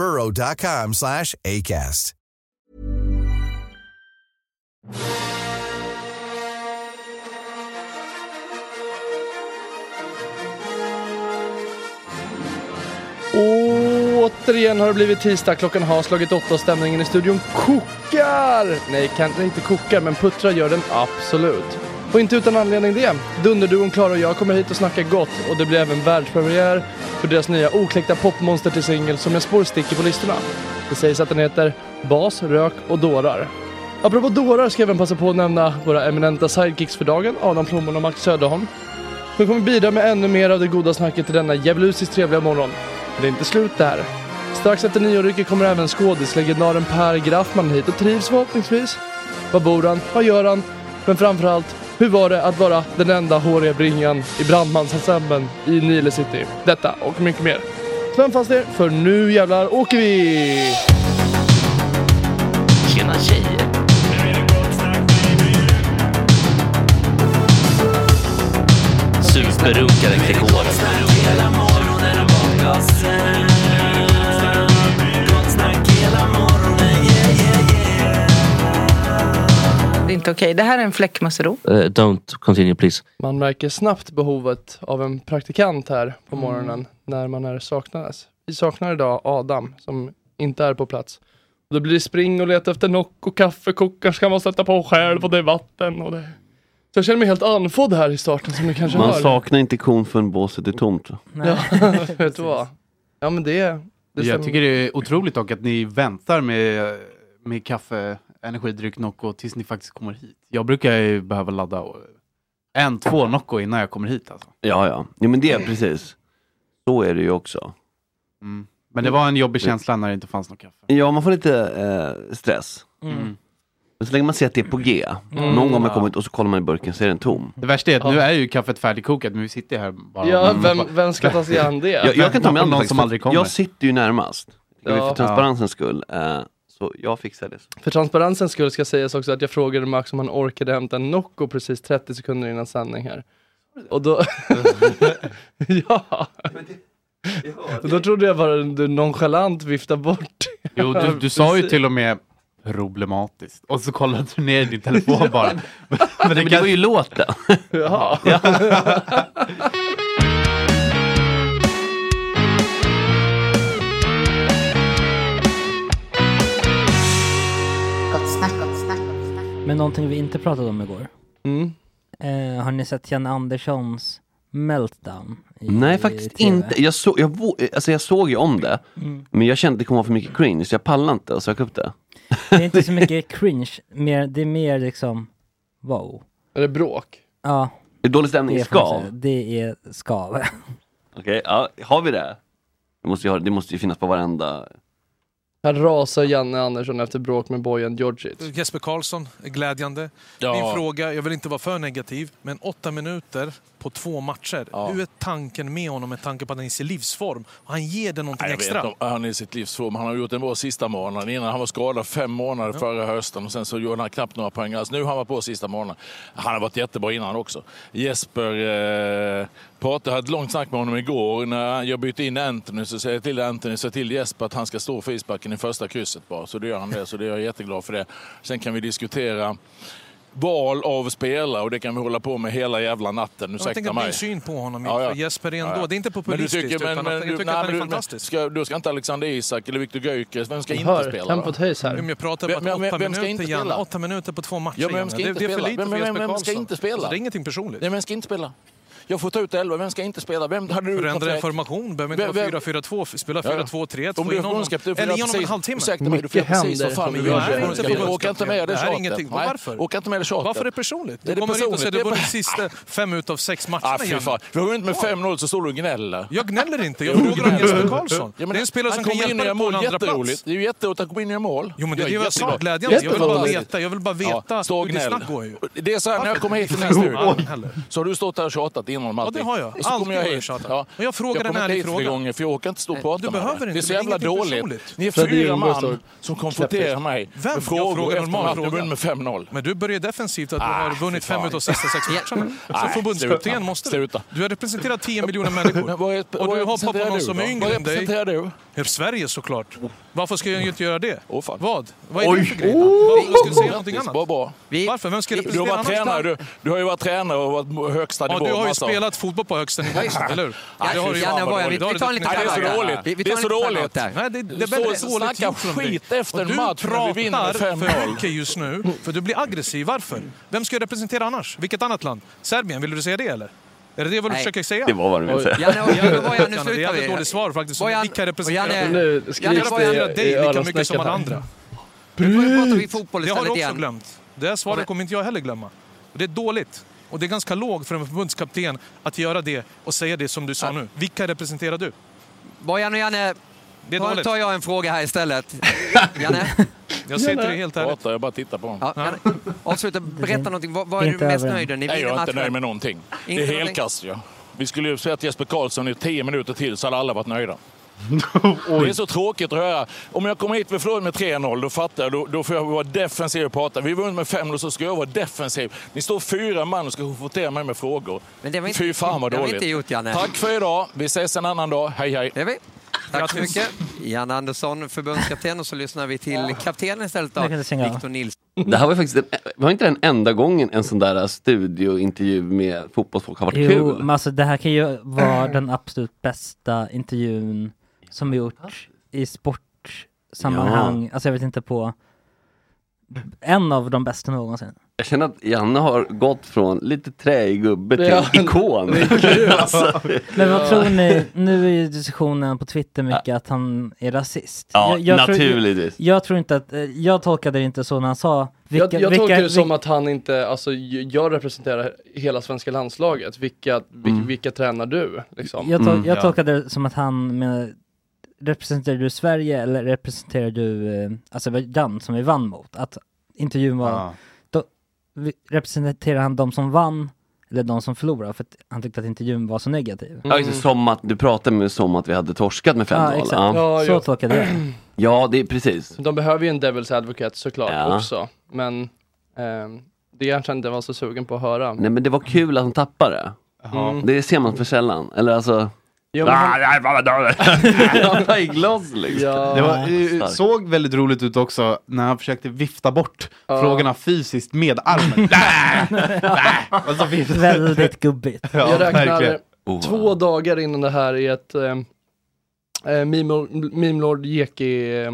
burrow.com slash ACAST. Återigen har det blivit tisdag, klockan har slagit åtta och stämningen i studion kokar! Nej, kanske inte kokar, men puttra gör den absolut. Och inte utan anledning det. Dunderduon Klara och jag kommer hit och snackar gott och det blir även världspremiär för deras nya okläckta popmonster till singel som jag spår sticker på listorna. Det sägs att den heter Bas, Rök och Dårar. Apropå dårar ska jag även passa på att nämna våra eminenta sidekicks för dagen, Adam Plommon och Max Söderholm. De kommer bidra med ännu mer av det goda snacket till denna djävulusiskt trevliga morgon. Men det är inte slut där. Strax efter niorycket kommer även skådislegendaren Per Graffman hit och trivs förhoppningsvis. Var bor han? Vad gör han? Men framförallt, hur var det att vara den enda håriga bringan i brandmansensemblen i Nile City? Detta och mycket mer. Spänn fast er, för nu jävlar åker vi! Tjena tjejer! Superrunkaren Gregor. Inte okej. Det här är en fläckmussero. Uh, don't continue please. Man märker snabbt behovet av en praktikant här på morgonen när man är saknades. Vi saknar idag Adam som inte är på plats. Och då blir det spring och leta efter Nocco, kaffekokaren ska man sätta på själv och det är vatten och det... Så jag känner mig helt andfådd här i starten som ni kanske Man hör. saknar inte kon förrän båset är tomt. Ja, vet du vad? Ja men det... det Jag stämmer. tycker det är otroligt dock att ni väntar med, med kaffe, energidryck, Nocco tills ni faktiskt kommer hit. Jag brukar ju behöva ladda och- en, två Nocco innan jag kommer hit alltså. Ja, ja. Jo, men det är precis. Så är det ju också. Mm. Men det var en jobbig känsla när det inte fanns något kaffe. Ja, man får lite eh, stress. Mm. Men så länge man ser att det är på G. Mm. Någon gång har man Ja. kommit och så kollar man i burken så är den tom. Det värsta är att Ja. nu är ju kaffet färdigkokat men vi sitter här bara Ja, vem, vem ska ta sig an det? Jag, jag kan ta mig an det Någon faktiskt, som aldrig kommer. Jag sitter ju närmast. Ja. För transparensens skull. Eh, så jag fixar det. För transparensens skull ska sägas också att jag frågade Max om han orkade hämta en Nocco precis 30 sekunder innan sändning här. Och då... ja! Och då trodde jag bara du nonchalant viftade bort. Jo, du, du sa ju till och med problematiskt. Och så kollade du ner i din telefon bara. Men Men det var ju låten. Jaha. Men någonting vi inte pratade om igår. Mm. Eh, har ni sett Jan Anderssons meltdown? i- Nej faktiskt TV? inte. Jag, så, jag, alltså, jag såg ju om det. Mm. Men jag kände att det kommer vara för mycket cringe så jag pallade inte att söka upp det. Det är inte så mycket cringe, mer, det är mer liksom wow. Är det bråk? Ja. Är det dålig stämning det man Skav? Det är skav. Okej, ja, har vi det? Det måste, ju det måste ju finnas på varenda... Här rasar Janne Andersson efter bråk med Bojan Djordjic. Jesper Karlsson är glädjande. Ja. Min fråga, jag vill inte vara för negativ, men åtta minuter på två matcher. Hur är tanken med honom med tanke på att han är i sin livsform? Han ger det någonting jag vet extra. om han är i sitt livsform. Han har gjort en bra sista månaden. Innan han var skadad fem månader förra hösten och sen så gjorde han knappt några poäng alls. Nu har han varit på sista månaden. Han har varit jättebra innan också. Jesper eh, pratade, hade ett långt snack med honom igår. När jag bytte in Anthony så säger jag till Anthony, så till Jesper att han ska stå för isbacken i första krysset bara. Så då gör han det. Så det är jag jätteglad för det. Sen kan vi diskutera val av spelare och det kan vi hålla på med hela jävla natten. Jag Ursäkta tänker mig. min syn på honom. Ja, ja. Jesper ändå, Ja, ja. det är inte Men du populistiskt, tycker, men, utan men, jag du- tycker nej, att han men är du- fantastisk. Ska, då ska inte Alexander Isak eller Viktor Gyökeres, vem ska Hör, inte spela? tempot höjs här. Men jag pratar om vem- åtta vem minuter, inte Janne. spela? Åtta minuter på två matcher, Ja, men vem ska det, inte det är för spela? lite Vem- för vem- Jesper vem ska inte spela? Det är ingenting personligt. Nej, vem ska inte spela? Jag får ta ut elva, vem ska inte spela? Vem hade du Förändra kontrakt? formation, behöver inte vara vem- 4-4-2, spela Ja, ja. 4-2-3-1, Om få du in är honom. förbundskapten, får Eller honom en halvtimme. Ursäkta mig, du får Mycket precis händer vad fan du gör. Inte inte med det tjatet. ingenting. Nej, Varför? Orkar inte med det tjatet. Varför är det personligt? Är Du det kommer hit och säger personligt? du vunnit sista fem utav sex matcherna, Ah, fan. Vi har vunnit med 5-0 så står du och gnäller. Jag gnäller inte, jag frågar om. Jesper Karlsson. Ja, Det är en spelare som kan kommer in hjälpa dig på en mål, andra jätteroligt. plats. Det är ju jätteroligt att han kommer in gör mål. Jo men det är det jag sa, glädjande. Jag vill bara veta, jag vill bara veta hur ditt snack går ju. Det är så här, när jag kommer hit till Inte den här studion så har du stått här och tjatat innan om Ja det har jag. Och så Alltid jag har jag hit. tjatat. Och jag frågar jag en ärlig hit fråga. gånger för jag orkar inte stå och prata du med behöver inte, Det är så jävla dåligt. personligt. Ni är fyra man som konfronterar mig Vem? med Jag frågor frågar efter att fråga. vunnit med 5-0. Men du börjar defensivt att du Ah, har fy vunnit fem fan. utav sista sex matcherna. Som Nej, förbundskapten måste du. Du har representerat 10 miljoner människor. Vad Och vad du hoppar på någon som är yngre Vad än dig. representerar du? Ja, Sverige såklart. Varför ska jag inte göra det? Åh, fan. Vad? Vad är det för grej? Varför ska du säga någonting annat? Bra, bra. Varför? Vem ska Du har representera varit annars? tränare, du, du har ju varit tränare och varit högsta Ja, nivå. du har ju massa. spelat fotboll på högsta nivå, eller hur? Nej, det har du dåligt. du Vi tar en liten. Nej, det är så dåligt. Vi- vi Det är så dåligt. timeout där. Nej, det, det är Du väldigt dåligt dig. skit efter en match när vi vinner med Du pratar 5-0. för mycket just nu, för du blir aggressiv. Varför? Vem ska jag representera annars? Vilket annat land? Serbien, vill du säga det eller? Är det det vad du Nej. försöker säga? Det var vad du ville säga. Janne, och- Janne, Bojan, nu Det är jävligt dåligt svar faktiskt. Bojan, Vilka och representerar Janne- Nu Jag skriks det i dig lika mycket som alla andra. Nu pratar vi fotboll Det har du istället också igen. glömt. Det här svaret kommer inte jag heller glömma. Och det är dåligt. Och det är ganska lågt för en förbundskapten att göra det och säga det som du sa nu. Vilka representerar du? Bojan och Janne, Det är då dåligt. tar jag en fråga här istället. Janne? Jag till dig helt ärligt. Jag bara tittar på honom. Ja, Janne. Avsluta, berätta någonting. Vad, vad är du mest nöjd med? Ni Nej, jag är inte nöjd med någonting. Inte det är helkast ja. Vi skulle ju sett Jesper Karlsson i tio minuter till så hade alla varit nöjda. det är så tråkigt att höra. Om jag kommer hit vi förlorar med 3-0, då fattar jag. Då, då får jag vara defensiv och prata. Vi vunnit med 5-0 så ska jag vara defensiv. Ni står fyra man och ska konfrontera mig med frågor. Men det var inte- Fy fan vad det har vi dåligt. inte gjort, Janne. Tack för idag. Vi ses en annan dag. Hej hej. Det är vi. Tack så mycket. Janne Andersson, förbundskapten. Och så lyssnar vi till kaptenen istället då. Victor Nilsson. Det här var faktiskt, den, var inte den enda gången en sån där studiointervju med fotbollsfolk har varit Jo, kul? men alltså det här kan ju vara den absolut bästa intervjun som gjorts i sportsammanhang. Alltså jag vet inte på en av de bästa någonsin. Jag känner att Janne har gått från lite träig gubbe till Ja, ikon. alltså. Men vad tror ni, nu är ju diskussionen på Twitter mycket att han är rasist. Ja, tror- naturligtvis. jag tror inte att, eh, jag tolkade det inte så när han sa vilka, jag jag vilka, tolkar det vilka- som att han inte, alltså jag representerar hela svenska landslaget. Vilka, vil, Mm. vilka tränar du? Liksom? Jag, tol- jag tolkade det som att han menar, representerar du Sverige eller representerar du eh, Azerbajdzjan som vi vann mot? Att intervjun var, Ja. då, representerar han de som vann eller de som förlorade? För att han tyckte att intervjun var så negativ. Ja, just det, som att du pratade med som att vi hade torskat med 5-0. Ja, exakt. Ja, Så tolkade jag det. Ja, det är precis. De behöver ju en Devils Advocate såklart Ja. också. Men ehm, det kanske inte var så sugen på att höra. Nej men det var kul att han tappade det. Jaha. Det ser man för sällan. Eller alltså... Ja, men han-? Han tar i glas liksom. Det var, eh, Starkt. såg väldigt roligt ut också när han försökte vifta bort Ja. frågorna fysiskt med armen. Nä, nä. Och så viftade- Väldigt gubbigt. Ja, jag räknar verkligen. två dagar innan det här i ett um, Meme Lord Jeki eh,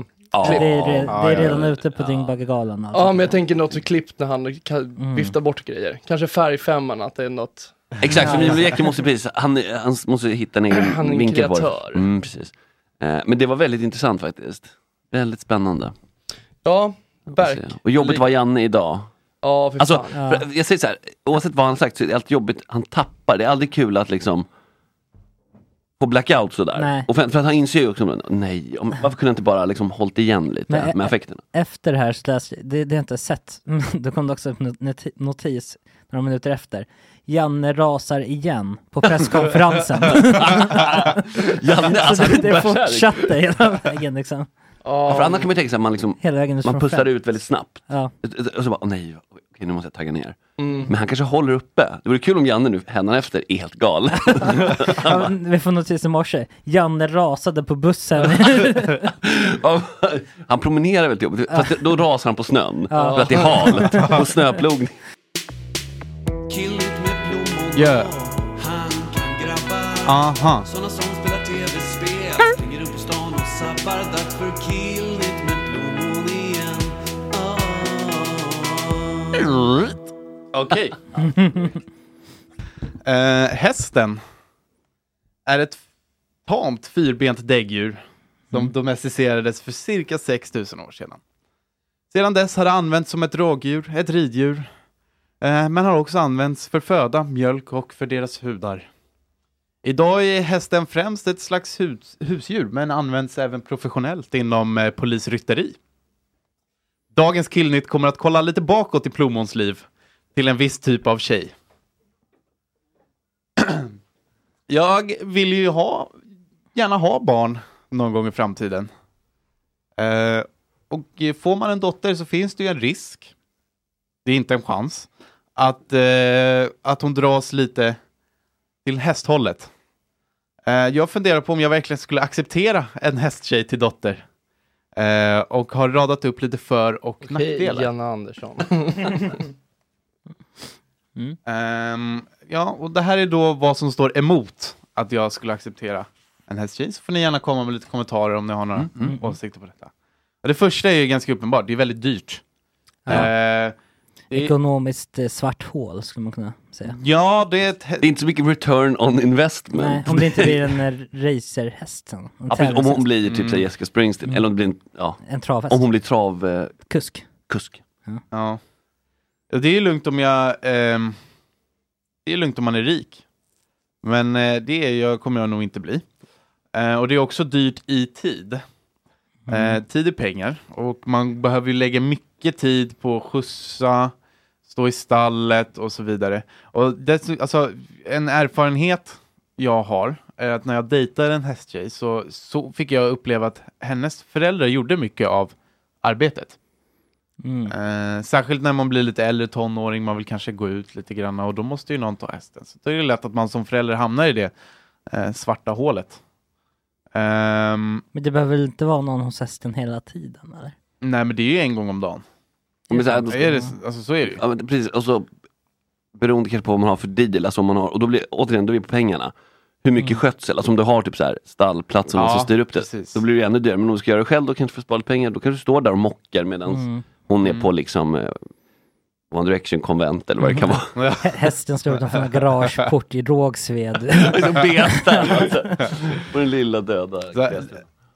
Det är, det, det Ja, är ja, redan ja. ute på Dingbaggegalan. Alltså. Ja men jag tänker något klipp när han kan Mm. vifta bort grejer. Kanske färgfemman, att det är något Exakt, för Mimlo Jäcke måste precis, han, han måste hitta en egen Han är vinkel på det. kreatör. Mm, precis. Eh, men det var väldigt intressant faktiskt. Väldigt spännande. Ja, verk. Och jobbigt var Janne idag. Ja, för Alltså, fan. för, jag säger så här, oavsett vad han sagt så är det alltid jobbigt, han tappar, det är aldrig kul att liksom få blackout sådär. Nej. Och för, för att han inser ju också, nej, om, varför kunde jag inte bara liksom hållit igen lite Men, med eh, affekterna? Efter det här så läste det, det har jag inte sett, då kom det också upp notis några minuter efter. Janne rasar igen på presskonferensen. Janne, alltså, så det, det fortsatte hela vägen liksom. Ja, för annars kan man ju tänka sig att man, liksom, man pussar fem. ut väldigt snabbt. Ja. Och så bara, åh nej, okej, nu måste jag tagga ner. Mm. Men han kanske håller uppe. Det vore kul om Janne nu, händanefter, är helt galen. Ja, vi får notis i morse. Janne rasade på bussen. Han promenerar väl till jobbet, fast då rasar han på snön. Ja. För att det är halt och snöplogning. Ja. Aha. Såna som spelar tv-spel Springer runt på stan och sabbar Dags för killigt med plommon igen Okej. Eh, hästen är ett tamt fyrbent däggdjur som domesticerades för cirka 6000 år sedan. Sedan dess har det använts som ett rådjur, ett riddjur, Eh, men har också använts för föda, mjölk och för deras hudar. Idag är hästen främst ett slags hus, husdjur, men används även professionellt inom eh, polisrytteri. Dagens killnytt kommer att kolla lite bakåt i Plommons liv, till en viss typ av tjej. Jag vill ju ha, gärna ha barn någon gång i framtiden. Eh, och får man en dotter så finns det ju en risk, det är inte en chans, att, eh, att hon dras lite till hästhållet. Eh, jag funderar på om jag verkligen skulle acceptera en hästtjej till dotter. Eh, och har radat upp lite för och Okej, nackdelar. Janne Andersson. Ehm, ja, och det här är då vad som står emot att jag skulle acceptera en hästtjej. Så får ni gärna komma med lite kommentarer om ni har några åsikter på detta. Och det första är ju ganska uppenbart, det är väldigt dyrt. Ja. Eh, ekonomiskt eh, svart hål skulle man kunna säga. Ja, det är ett... Det är inte så mycket return on investment. Nej, om det inte blir en eh, racerhäst sen. En Ja, om hon blir typ mm. Jessica Springsteen, eller om det blir en, ja. En travhäst. Om hon blir trav... Eh, Kusk. Kusk. Ja. Ja, Det är lugnt om jag... ehm, det är lugnt om man är rik. Men eh, det är jag, kommer jag nog inte bli. Eh, och det är också dyrt i tid. Eh, tid är pengar. Och man behöver ju lägga mycket tid på att skjutsa, stå i stallet och så vidare. Och dess, alltså, en erfarenhet jag har är att när jag dejtade en hästtjej så, så fick jag uppleva att hennes föräldrar gjorde mycket av arbetet. Mm. Eh, särskilt när man blir lite äldre tonåring, man vill kanske gå ut lite grann och då måste ju någon ta hästen. Så då är det lätt att man som förälder hamnar i det eh, svarta hålet. Ehm, Men det behöver väl inte vara någon hos hästen hela tiden eller? nej men det är ju en gång om dagen. Men så, här, då ska- Är det, alltså så är det ju. Ja, men precis, och så beroende kanske på vad man har för deal, alltså om man har, och då blir återigen, då är vi på pengarna. Hur mycket skötsel, alltså om du har typ så här stallplats och någon Mm. Ja, som styr upp det, precis. då blir det ännu dyrare. Men om du ska göra det själv, då kanske du får spara lite pengar, då kanske du står där och mockar medan Mm. hon är på liksom eh, One Direction konvent eller vad det kan vara. Hä- Hästen står utanför en garageport i Rågsved. Beten, alltså. Och den lilla döda Så,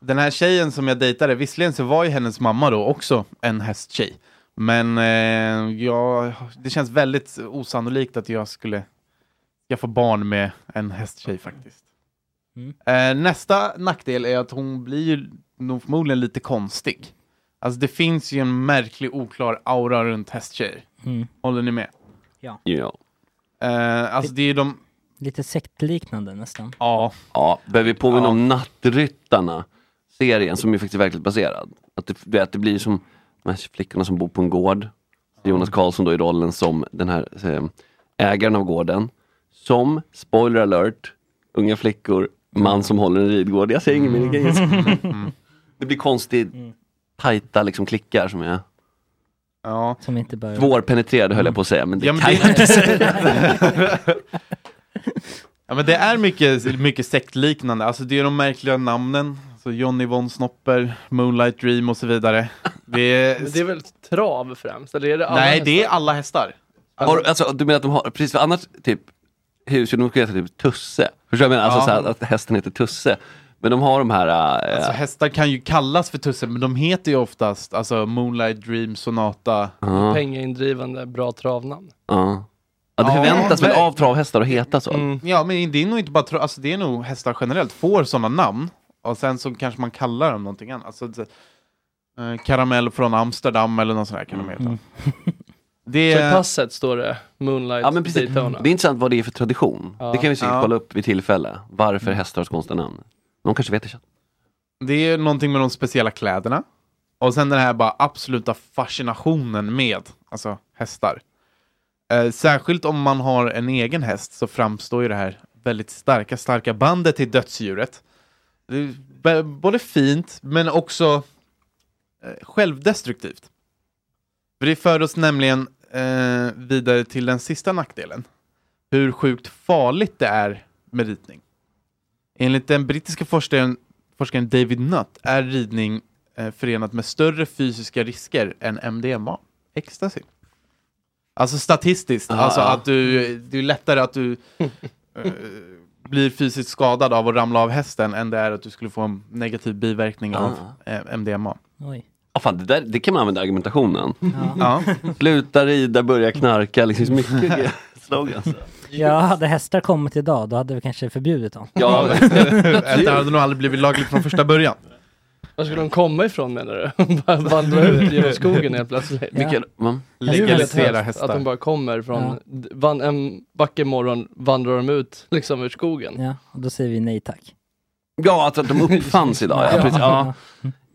den här tjejen som jag dejtade, visserligen så var ju hennes mamma då också en hästtjej. Men eh, jag, det känns väldigt osannolikt att jag skulle skaffa barn med en hästtjej faktiskt. Mm. Eh, nästa nackdel är att hon blir ju nog förmodligen lite konstig. Alltså det finns ju en märklig oklar aura runt hästtjejer. Mm. Håller ni med? Ja. Ja. Eh, alltså det är de... Lite sektliknande nästan. Ja. Ja, behöver vi påminna om Nattryttarna, serien som är faktiskt verkligt baserad. Att det, vet, det blir som de här flickorna som bor på en gård. Jonas Karlsson då i rollen som den här eh, ägaren av gården. Som, spoiler alert, unga flickor, man som håller en ridgård. Jag säger inget mer, det är inget. Det blir konstigt tajta liksom klickar som är Ja. Som inte bör... svårpenetrerade höll jag på att säga, men det Ja, men kan det- jag inte säga. Ja men det är mycket, mycket sektliknande, alltså det är de märkliga namnen, så Johnny von Snopper, Moonlight Dream och så vidare. Det är... Men det är väl trav främst? Eller är det alla Nej, hästar? det är alla hästar. Har, du- alltså, du menar att de har, precis för annars typ husdjur, de skulle heta typ Tusse. Förstår du vad jag menar? Alltså Ja. så här, att hästen heter Tusse. Men de har de här... äh, Alltså hästar kan ju kallas för tusse, men de heter ju oftast alltså Moonlight Dream, Sonata. Ja. Pengaindrivande, bra travnamn. Ja. Ja, det Ja, förväntas väl men- av travhästar att heta så. Mm. Ja, men det är nog inte bara tra- alltså det är nog hästar generellt får sådana namn. Och sen så kanske man kallar dem någonting annat. Alltså, eh, karamell från Amsterdam eller något sånt där kan de heta. Det Så i passet står det Moonlight Ja men precis, Daytona. det är intressant vad det är för tradition. Ja. Det kan vi säkert Ja. kolla upp vid tillfälle. Varför hästar har så konstiga namn. Någon kanske vet det. chatt. Det är någonting med de speciella kläderna. Och sen den här bara absoluta fascinationen med alltså, hästar. Eh, särskilt om man har en egen häst så framstår ju det här väldigt starka, starka bandet till dödsdjuret. Både fint men också eh, självdestruktivt. För det för oss nämligen eh, vidare till den sista nackdelen. Hur sjukt farligt det är med ridning. Enligt den brittiska forskaren, forskaren David Nutt är ridning eh, förenat med större fysiska risker än MDMA, ecstasy. Alltså statistiskt, Ah, alltså att du, det är lättare att du eh, blir fysiskt skadad av att ramla av hästen än det är att du skulle få en negativ biverkning av Ah. eh, MDMA. Oj. Ja, fan, det, där, det kan man använda i argumentationen. Ja. Sluta rida, börja knarka, liksom så mycket slogans. Ja, hade hästar kommit idag då hade vi kanske förbjudit dem. Ja, Det hade nog aldrig blivit lagligt från första början. Var skulle de komma ifrån menar du? Bara vandra ut genom skogen helt plötsligt? Ja. Vilken, va? Det är ju väldigt Legalisera hemskt hästar. Att de bara kommer från, van, en vacker morgon vandrar de ut liksom ur skogen. Ja, och då säger vi nej tack. Ja, alltså att de uppfanns idag. Ja, Ja. precis, ja.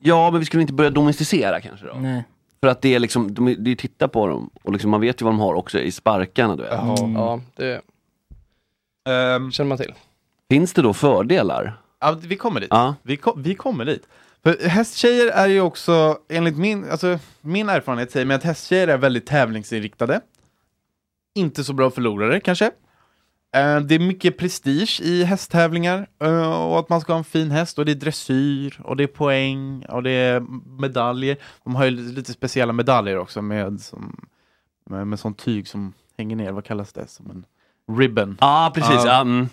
ja, men vi skulle inte börja domesticera kanske då? Nej. För att det är liksom, de, är- det är titta på dem och liksom, man vet ju vad de har också i sparkarna. Du vet. Jaha. Ja, det Ehm, känner man till. Finns det då fördelar? Ja, vi kommer dit. Ja. Vi, ko- vi kommer dit. För hästtjejer är ju också, enligt min, alltså, min erfarenhet säger mig att hästtjejer är väldigt tävlingsinriktade. Inte så bra förlorare kanske. Eh, det är mycket prestige i hästtävlingar eh, och att man ska ha en fin häst och det är dressyr och det är poäng och det är medaljer. De har ju lite speciella medaljer också med som Med, med sån tyg som hänger ner, vad kallas det? Som en ribbon. Ja, precis. Ja, mm.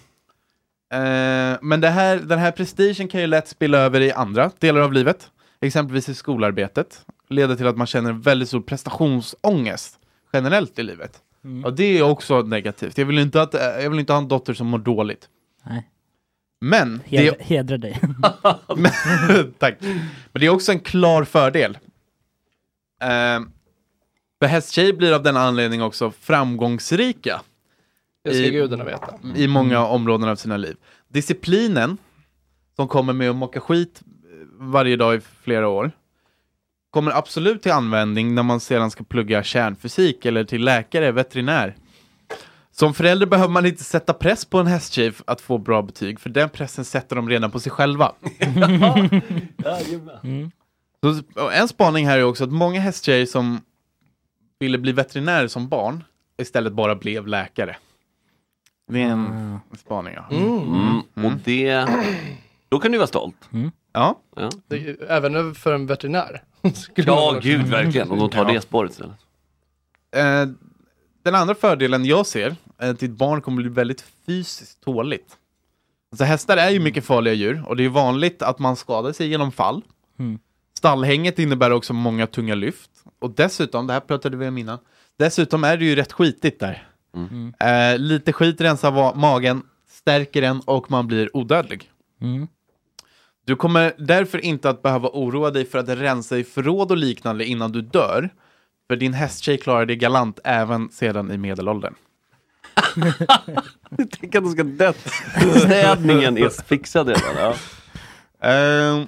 Eh, men det här, den här prestigen kan ju lätt spilla över i andra delar av livet. Exempelvis i skolarbetet. Leder till att man känner väldigt stor prestationsångest generellt i livet. Mm. Och det är också negativt. Jag vill inte, att, eh, jag vill inte ha en dotter som mår dåligt. Nej. Men, det Hedra, är, hedra dig. men, tack. Men det är också en klar fördel. Eh, för hästtjejer blir av denna anledning också framgångsrika. Det ska i, gudarna veta. I många områden av sina liv. Disciplinen, som kommer med att mocka skit eh, varje dag i flera år, kommer absolut till användning när man sedan ska plugga kärnfysik eller till läkare, veterinär. Som förälder behöver man inte sätta press på en hästtjej att få bra betyg, för den pressen sätter de redan på sig själva. Så, och en spaning här är också att många hästtjejer som ville bli veterinär som barn istället bara blev läkare. Det är en spaning. Ja. Mm. Och det, då kan du vara stolt. Ja. Ja, Det Även för en veterinär. Ja gud verkligen. Om de tar Ja. det spåret istället. Eh, den andra fördelen jag ser är att ditt barn kommer bli väldigt fysiskt tåligt. Alltså hästar är ju mycket farliga djur och det är vanligt att man skadar sig genom fall. Mm. Stallhänget innebär också många tunga lyft. Och dessutom, det här pratade vi om innan, dessutom är det ju rätt skitigt där. Mm. Eh, lite skit rensar magen, stärker den och man blir odödlig. Mm. Du kommer därför inte att behöva oroa dig för att rensa i förråd och liknande innan du dör. För din hästtjej klarar det galant även sedan i medelåldern. Tänk att de ska dött. Städningen är fixad redan. Ja. Eh,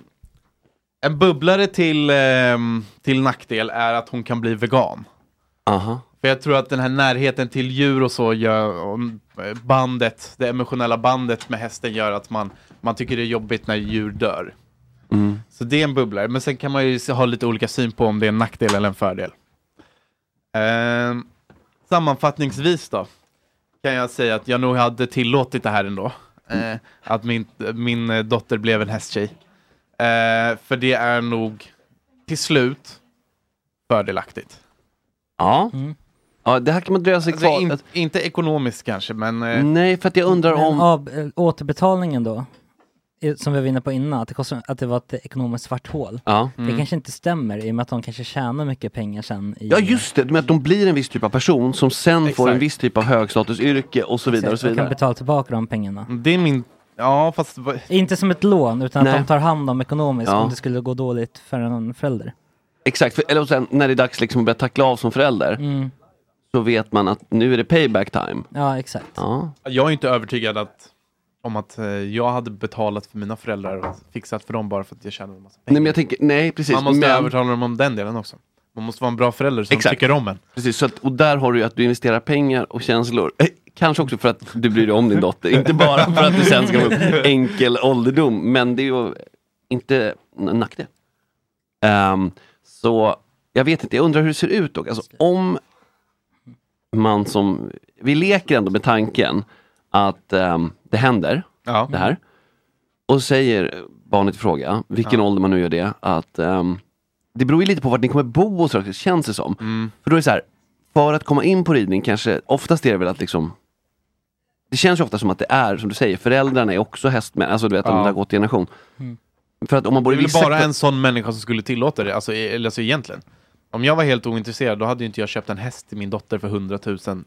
en bubblare till, ehm, till nackdel är att hon kan bli vegan. Aha. För jag tror att den här närheten till djur och så gör eh, bandet, det emotionella bandet med hästen gör att man, man tycker det är jobbigt när djur dör. Mm. Så det är en bubblare, men sen kan man ju ha lite olika syn på om det är en nackdel eller en fördel. Ehm, sammanfattningsvis då, kan jag säga att jag nog hade tillåtit det här ändå. Eh, att min, min eh, dotter blev en hästtjej. Eh, för det är nog till slut fördelaktigt. Ja. Ja, det här kan man dröja sig Alltså, kvar. in, inte ekonomiskt kanske, men... eh, Nej, för att jag undrar Men om... av, äh, återbetalningen då, eh, som vi var inne på innan, att det, kostar, att det var ett ekonomiskt svart hål. Ja. Det Mm. kanske inte stämmer i och med att de kanske tjänar mycket pengar sen. I, Ja just det, men att de blir en viss typ av person som sen får en Exakt. viss typ av högstatusyrke och så vidare och så De kan vidare. betala tillbaka de pengarna. Det är min... Ja, fast... Inte som ett lån, utan Nej. att de tar hand om ekonomiskt Ja. om det skulle gå dåligt för en förälder. Exakt, för, eller sen när det är dags liksom att börja tackla av som förälder Mm. Så vet man att nu är det payback time. Ja, exakt. Ja. Jag är inte övertygad att, om att eh, jag hade betalat för mina föräldrar och fixat för dem bara för att jag tjänade en massa pengar. Nej men jag tänker, nej precis. Man måste men, övertala dem om den delen också. Man måste vara en bra förälder som Exakt. tycker om en. Precis, så att, och där har du ju att du investerar pengar och känslor. Eh, Kanske också för att du bryr dig om din dotter, inte bara för att det sen ska upp enkel ålderdom. Men det är ju inte en nackdel. Ehm, så jag vet inte, jag undrar hur det ser ut dock. Alltså, om man som, vi leker ändå med tanken att ehm, det händer, Ja. det här. Och säger barnet i fråga, vilken Ja. ålder man nu gör det, att ehm, det beror ju lite på vart ni kommer bo och så, känns det som. Mm. För då är det så här, för att komma in på ridning kanske, oftast är det väl att liksom Det känns ju ofta som att det är, som du säger, föräldrarna är också hästmän, alltså du vet, Ja. det har gått i generation. Mm. För att om man Det borde är väl bara en sån människa som skulle tillåta det, alltså, eller alltså egentligen. Om jag var helt ointresserad, då hade ju inte jag köpt en häst till min dotter för 100 000. För att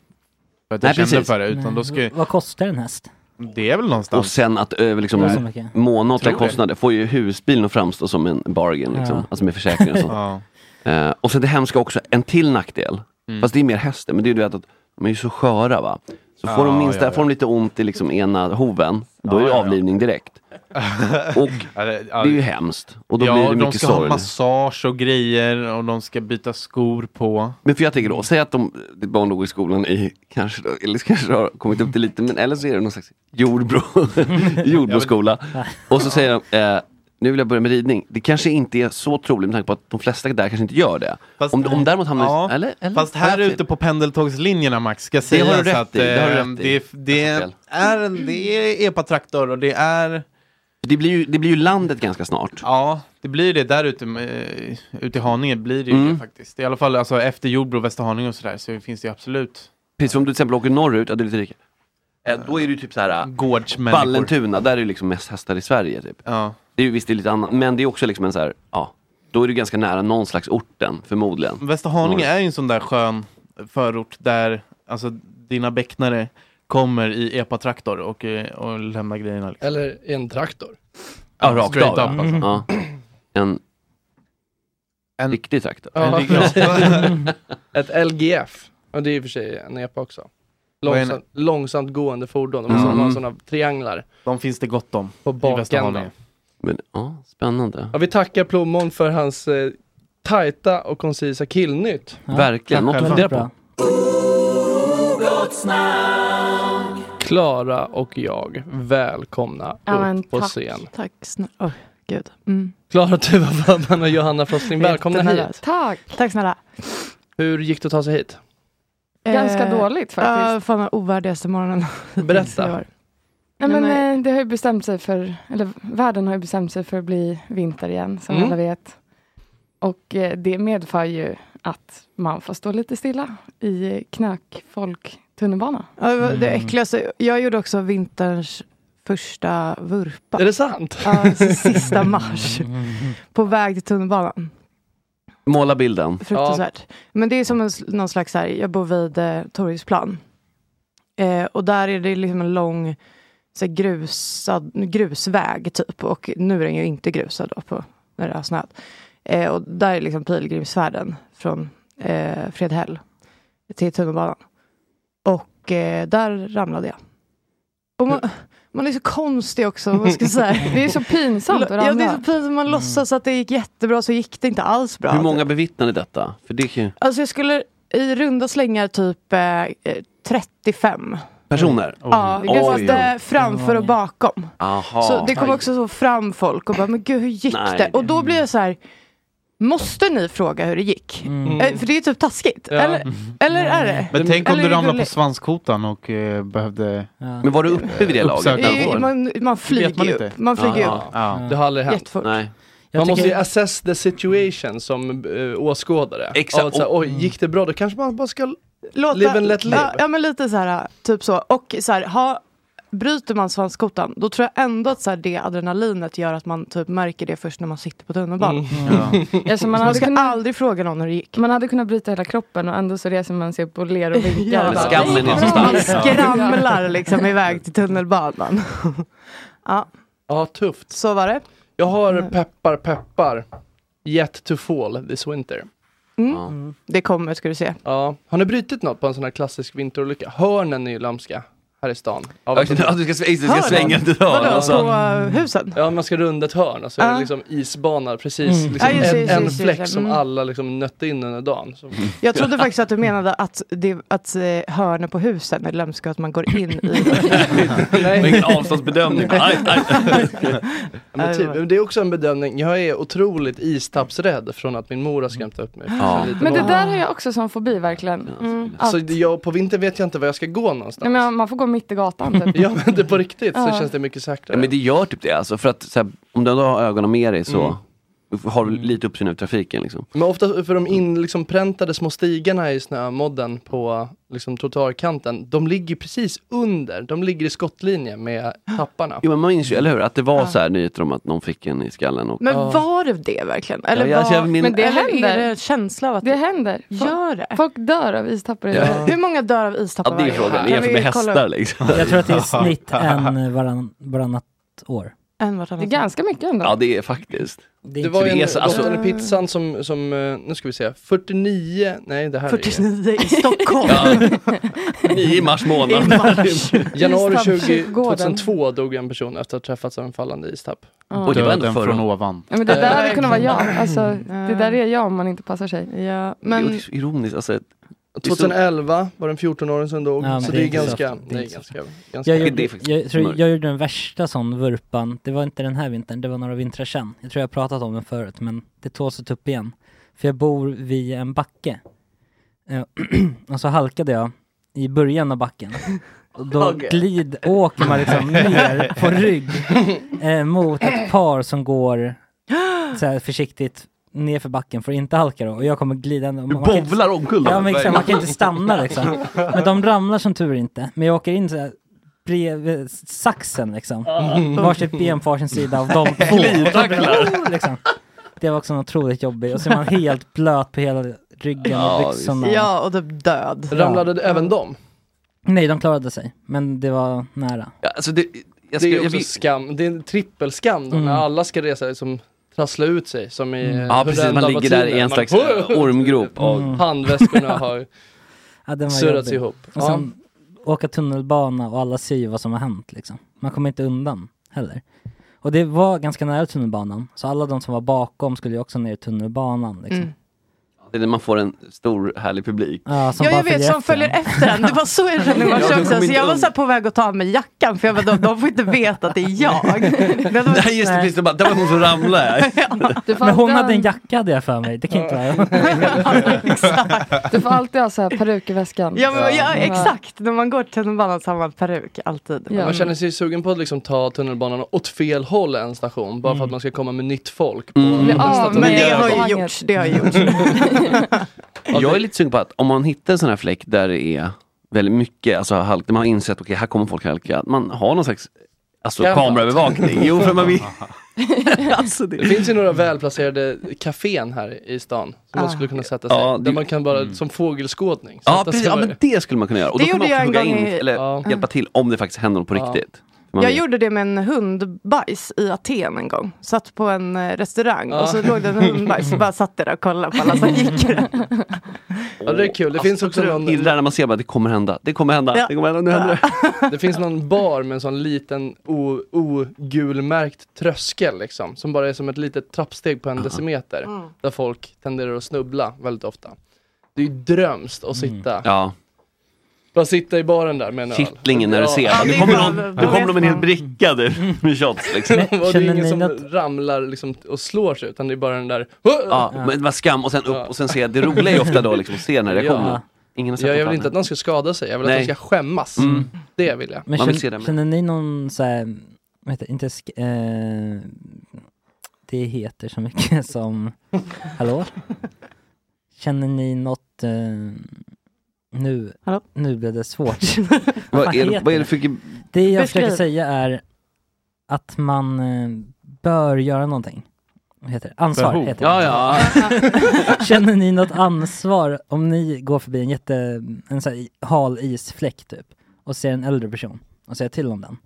jag Nej, kände precis. för det, utan Nej, då ska Vad kostar en häst? Det är väl någonstans. Och sen att över liksom, Ja, så mycket. månatliga Tror det. kostnader får ju husbilen att framstå som en bargain, liksom. Ja. alltså med försäkringar och sånt. Ja. Eh, och sen det hemska också, en till nackdel, Mm. fast det är mer hästen, men det är ju det att de är ju så sköra va. Så får Ja, de minsta, ja, ja. får de lite ont i liksom ena hoven, då är det avlivning direkt. Och det, är ju hemskt. Och då ja, blir det de mycket ska ha sorg. massage och grejer och de ska byta skor på. Men för jag tänker då, säg att de, ditt barn går i skolan i, kanske, då, eller kanske har kommit upp till lite, men eller så är det någon slags jordbro, jordbroskola. Och så säger de, eh, nu vill jag börja med ridning. Det kanske inte är så troligt med tanke på att de flesta där kanske inte gör det. Fast- om, om däremot hamnar Ja, eller, eller, Fast jag här ute på pendeltågslinjerna Max, ska Det har du rätt att i, det har du eh, rätt i. det, det, Jag sa fel. är en, det är epatraktor och det är Det blir, ju, det blir ju landet ganska snart. Ja, det blir det där ute, med, ute i Haninge blir det ju Mm. det faktiskt. I alla fall alltså, efter Jordbro, Västerhaninge och sådär så finns det ju absolut Precis, om du till exempel åker norrut, ja det är lite rika. Eh, Då är det ju typ så här gårdsmänniskor. Vallentuna, där är det liksom mest hästar i Sverige typ. Ja. Det är ju visst det är lite annat, men det är också liksom en så här, ja, då är det ganska nära någon slags orten förmodligen. Västerhaninge är ju en sån där skön förort där alltså, dina becknare kommer i epatraktor och, eh, och lämnar grejerna. Liksom. Eller en traktor. Ja, rakt av. up, alltså. Ja. En, en riktig traktor. Ja, Ett LGF. Och det är i och för sig en epa också. En- Långsamt, långsamt gående fordon. De Mm. har sådana trianglar De finns det gott om på i. Västerhaninge. Men, ja, spännande. Ja, vi tackar Plommon för hans eh, tajta och koncisa killnytt. Ja, Verkligen, något att fundera på. Klara och jag, välkomna Ja, men upp på tack. scen. Tack snälla. Åh, gud. Mm. Klara Tuva Wallman och Johanna Frostling, välkomna hit. Tack. Tack snälla. Hur gick det att ta sig hit? Ganska Eh, dåligt faktiskt. Ja, fan den ovärdigaste morgonen. Berätta. Nej, men, Nej, eh, det har ju bestämt sig för, eller världen har ju bestämt sig för att bli vinter igen, som Mm. alla vet. Och eh, det medför ju att man får stå lite stilla i knökfolk tunnelbana. Ja, det var det Mm. äckligaste. Jag gjorde också vinterns första vurpa. Är det sant? Ja, så sista mars. På väg till tunnelbanan. Måla bilden. Fruktansvärt. Men det är som en, någon slags så här, jag bor vid eh, Torgsplan. Eh, och där är det liksom en lång så grusad, grusväg typ. Och nu är den ju inte grusad då på, när det har snöat. Eh, och där är liksom pilgrimsfärden från eh, Fredhäll till tunnelbanan. Och eh, där ramlade jag. Och man, man är så konstig också. Vad ska säga. Det är så pinsamt att Ja, det är ramla. så pinsamt. Man låtsas att det gick jättebra så gick det inte alls bra. Hur många bevittnade detta? För det kan ju... Alltså jag skulle i runda slängar typ eh, eh, 35. Personer? Ja, Oj. både framför och bakom. Aha. Så det kom också så fram folk och bara, men gud hur gick Nej, det? Och då blir jag så här, måste ni fråga hur det gick? Eh, för det är typ taskigt. Ja. Eller, eller är det? Men tänk om Eller du ramlar på svanskotan och eh, behövde... Men var du uppe vid det laget? Eh, vård? Man, man flyger ju upp. Man flyger ju upp. Ja. Det har aldrig hänt. Jättefort. Nej. Jag man måste ju assess the situation som uh, åskådare. Exakt. Av att, så här, Oj, gick det bra? Då kanske man bara ska Låta, live and let live. Ja, ja men lite så här, typ så. Och så här, ha, bryter man svanskotan, då tror jag ändå att så här, det adrenalinet gör att man typ märker det först när man sitter på tunnelbanan. Mm. Ja. Alltså, man, Man hade ska kunnat, aldrig fråga någon hur det gick. man hade kunnat bryta hela kroppen och ändå så reser man sig upp och ler och vinkar. Ja. och bara, Skammen är så Man skramlar liksom iväg till tunnelbanan. ja, Ja, tufft. så var det. Jag har peppar peppar. Yet to fall this winter. Mm. Det kommer ska du se. Ja. Har ni brutit något på en sån här klassisk vinterolycka? Hörnen är ju lömska här i stan. Av Ja, att- du ska, du ska Hörn? svänga ett hörn. Vadå, Alltså. på uh, husen? Ja, man ska runda ett hörn och så är Ja. det liksom isbana precis. Mm. Liksom Ja, just det, en, just det, en just det, fläck som Mm. alla liksom nötte in under dagen. Så. Jag trodde faktiskt att du menade att, det, att eh, hörnen på husen är lömska och att man går in i Det var ingen avståndsbedömning. Aj, aj. Men typ, men det är också en bedömning. Jag är otroligt istappsrädd från att min mor har skrämt upp mig. Ja. Som liten Men det barn. där har jag också som fobi verkligen. Mm. Så Att, jag, på vintern vet jag inte var jag ska gå någonstans. nej, men man får gå mitt i gatan typ. Ja men det på riktigt så känns det mycket säkrare. Ja, men det gör typ det alltså. För att så här, om du ändå har ögonen med dig så Mm. Har du lite uppsyn över trafiken liksom. Men ofta för de in, liksom, präntade små stigarna i snömodden på liksom, trottoarkanten, de ligger precis under, de ligger i skottlinje med tapparna. Jo men man minns ju, eller hur? Att det var så här nyheter om att någon fick en i skallen. Och... Men Ja. var det det verkligen? Eller, Ja, alltså, var, jag min- Men det händer. är det en känsla av att Det händer. Folk, gör det? folk dör av istappar. Ja. Hur många dör av istappar Ja det är frågan, jämfört med hästar liksom. Jag tror att det är i snitt en varann, varannat år. En Det är ganska mycket ändå. Ja det är faktiskt. Det är Det var ju är en så- alltså- Lotten i pizzan som, som, eh, nu ska vi se, 49, nej det här är 49 i Stockholm. Ja. I mars månad. I mars. Januari Istapp 20, kyrkogården. 2002 dog en person efter att ha träffats av en fallande istapp. Ja. Oj, det var ändå från ovan. Ja, men det där hade kunnat vara jag. Alltså, det där är jag om man inte passar sig. Ja, Men... Det är ironiskt, alltså. Det är så- 2011 var det en 14-åring som dog, Ja, så det är ganska. Det är Jag gjorde, faktiskt jag, tror, mörkt. jag gjorde den värsta sån vurpan, det var inte den här vintern, det var några vintrar sedan. Jag tror jag har pratat om den förut, men det ta upp igen. För jag bor vid en backe. Eh, och så halkade jag i början av backen. Och då glid, åker man liksom ner på rygg eh, mot ett par som går så försiktigt ner för backen för att inte halka då. Och jag kommer glidande. och man kan inte- bowlar omkull. Ja men exakt, man kan inte stanna liksom. Men de ramlar som tur inte. Men jag åker in så här bredvid saxen liksom. Mm. Varsitt ben på varsin sida av de två. Liksom. Det var också en otroligt jobbigt. Och så är man helt blöt på hela ryggen och byxorna. Ja, och typ död. Ramlade även de? Nej, de klarade sig. Men det var nära. Ja, alltså det, jag det är ska- också jag vill- skam, det är en trippelskam då, Mm. när alla ska resa som trassla ut sig som i Mm. eh, Ja, precis, man ligger där i en slags ormgrop. Och, Mm. Handväskorna har Ja, surrats ihop. Och sen åka tunnelbana och alla ser ju vad som har hänt liksom. Man kommer inte undan heller. Och det var ganska nära tunnelbanan. Så alla de som var bakom skulle ju också ner i tunnelbanan liksom. Mm. Det är när man får en stor härlig publik. Ja, som Ja, jag vet, som följer efter en. Det var så jag kände Ja, också. Så jag var så på väg att ta av mig jackan för jag bara, de, de får inte veta att det är jag. Det var- Nej just det, precis, det var, det var hon som ramlade. Men hon hade en jacka hade jag för mig. Det kan inte vara. Du får alltid ha så här peruk i väskan. Ja, men, ja, Mm. exakt. När man går till tunnelbanan så har man peruk, alltid. Man känner sig sugen på att liksom ta tunnelbanan åt fel håll en station bara för att man ska komma med nytt folk. På Mm. nästa Ja, men det har ju gjorts. Det har gjorts. Jag är lite sugen på att om man hittar en sån här fläck där det är väldigt mycket, alltså halka, där man har insett okej här kommer folk halka, att man har någon slags alltså, kameraövervakning. Jo, för man vill... alltså, Det finns ju några välplacerade kafén här i stan som man Ah. skulle kunna sätta sig. Ja, där det- man kan bara, som fågelskådning. Ja, precis, ja där. men det skulle man kunna göra. Och Det då kan man också hugga in, eller Ja. hjälpa till om det faktiskt händer något på Ja. riktigt. Man Jag vet. gjorde det med en hundbajs i Aten en gång. Satt på en eh, restaurang och så Ja. låg det en hundbajs och bara satt där och kollade på alla som gick. Ja, det är kul. Det finns också någon, Gillar när man ser bara det kommer hända, det kommer hända, Ja. det kommer hända, nu händer det. det finns någon bar med en sån liten ogulmärkt tröskel liksom. Som bara är som ett litet trappsteg på en decimeter. Mm. Där folk tenderar att snubbla väldigt ofta. Det är ju drömst att sitta. Ja, Bara sitta i baren där med en öl. kittlingen när du Ja. ser, Ja, nu det kommer någon, nu Då kommer de med en hel bricka du, med shots liksom. Och det är Känner ingen som något- ramlar liksom och slår sig utan det är bara den där Ja, men det var skam och sen upp och sen se, det roliga är ju ofta då liksom att se den här reaktionen. Ja. Ingen har sett Ja, jag vill inte att någon ska skada sig, jag vill att Nej. de ska skämmas. Mm. Det vill jag. Men Man vill känner, känner ni någon så här, vad heter det, inte sk- eh, det heter så mycket som, hallå? Känner ni något, eh, nu, Hallå? nu blev det svårt. Vad är, det- vad är det för... Det jag Beskriv. försöker säga är att man eh, bör göra någonting. Vad heter det? Ansvar Behov. heter det. Ja, ja. Känner ni något ansvar om ni går förbi en jätte, en så här hal isfläck typ och ser en äldre person och säger till om den?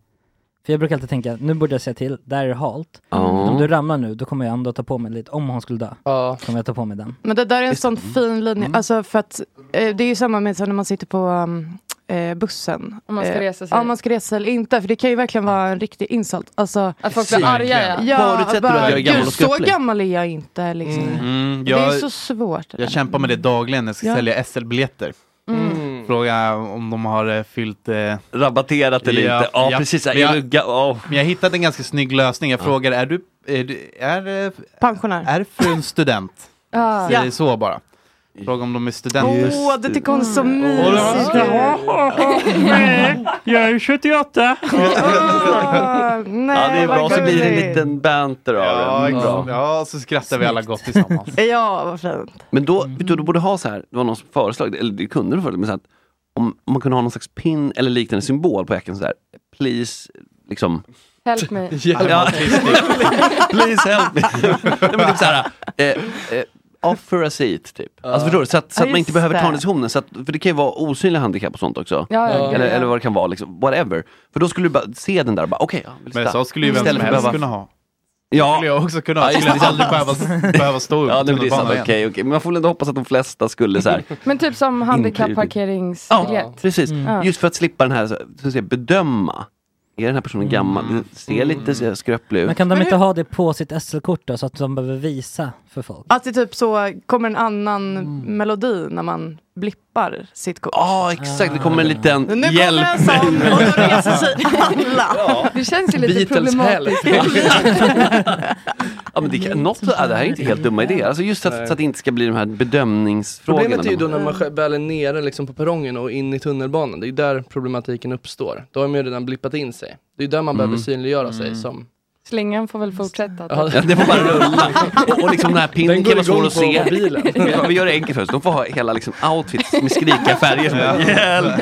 För jag brukar alltid tänka, nu borde jag säga till, där är det halt. Ja. Om du ramlar nu, då kommer jag ändå ta på mig lite, om hon skulle dö, Ja. kommer jag ta på mig den. Men det där är en sån fin linje. Mm. Alltså för att eh, det är ju samma med så när man sitter på um, eh, bussen. Om man ska Eh, resa sig. Ja, om man ska resa eller inte. För det kan ju verkligen vara en riktig insult. Alltså, Att folk blir arga ja. ja, Förutsätter du att jag är gammal gud, så skröplig? gammal är jag inte. Liksom. Mm, Det jag, är så svårt. det jag kämpar med det dagligen när jag ska Ja. sälja SL-biljetter. Mm. Fråga om de har eh, fyllt... Eh, Rabatterat eller Ja, inte? Ja, ja. precis. Men jag- ga- oh. men jag hittade en ganska snygg lösning. Jag frågade, är du, är, du, är, Pensionär. är frun student? Ah. Ja. så bara. Fråga om de är studenter. Åh, det tycker hon är så Mm. mysigt. Jag är 78! Åh, nej, Ja, det är bra. Så blir det en liten banter av Ja, det. exakt. Bra. ja, så skrattar vi alla gott tillsammans. Ja, vad fint. Men då, vet du, du borde ha så här, det var någon som föreslog, eller det kunde du föreslå, men så att om, om man kunde ha någon slags pin eller liknande symbol på jackan så här, please, liksom. Help me. Ja, please help me. Nej, men typ så här, eh, eh, offer a seat typ. Alltså förstår du? Så att, så Ja, att man inte behöver ta det. en diskussionen, så att, för det kan ju vara osynliga handikapp och sånt också. Ja, ja, Ja. Eller, ja. eller vad det kan vara, liksom, whatever. För då skulle du bara se den där och bara, okej, ja, vill Men så skulle ju vem som helst behöva- kunna ha. Ja, skulle jag också kunna. Ja, just skulle aldrig behöva, behöva stå upp ja det blir sant, okej, igen. okej. Men man får väl ändå hoppas att de flesta skulle så här, Men typ som Ja, handikapparkeringsbiljett. precis. Ja. Just för att slippa den här, så att säga, bedöma. Är den här personen gammal? Den ser lite skröplig Men ut. kan de Men inte hur- ha det på sitt SL-kort då, så att de behöver visa för folk? Att det typ så kommer en annan melodi när man blippar sitt kort. Ja, exakt. Det kommer en liten Nu kommer hjälp. en sån och då reser sig alla. Det känns ju lite Beatles problematiskt. Ja, men det, kan, något, ja, det här är inte helt dumma idéer. Alltså just att, så att det inte ska bli de här bedömningsfrågorna. Problemet är ju då när när man väl är nere liksom på perrongen och in i tunnelbanan. Det är ju där problematiken uppstår. Då har man ju redan blippat in sig. Det är ju där man behöver Mm. synliggöra sig som Slingan får väl fortsätta. Ja, Ja, det får bara rulla. Och, och liksom den här pinnen Den kan går vara svår att se. mobilen. Ja, vi gör det enkelt för oss. De får ha hela liksom, outfits med skrika färger. Som Ja. Hjälp!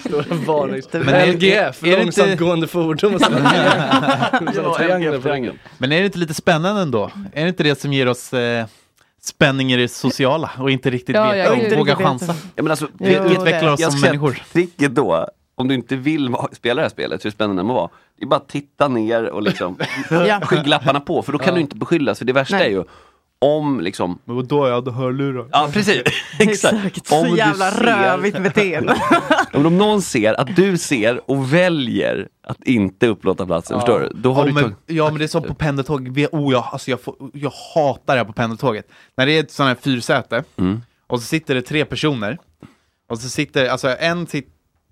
Stora varnings... Men är- LGF, är- är det långsamt inte- gående fordon. och ryggen. Men är det inte lite spännande ändå? Är det inte det som ger oss eh, spänning i det sociala och inte riktigt Ja, veta jag och inte våga riktigt chansa? Ja, men alltså, Vi utvecklar oss jag som människor. Tricket då, om du inte vill spela det här spelet, hur spännande det må vara, det är bara att titta ner och liksom Ja. skygglapparna på, för då kan Ja. du inte beskyllas. För det värsta Nej. är ju om liksom... Men då jag hade hörlurar. Ja, precis. Exakt. Så du jävla rövigt beteende. Om om någon ser att du ser och väljer att inte upplåta platsen, förstår du? Då har ja, du men, ja men det är som på pendeltåg, oh, jag, alltså jag, får, jag hatar det här på pendeltåget. När det är ett sånt här fyrsäte Mm. och så sitter det tre personer och så sitter, alltså en sit,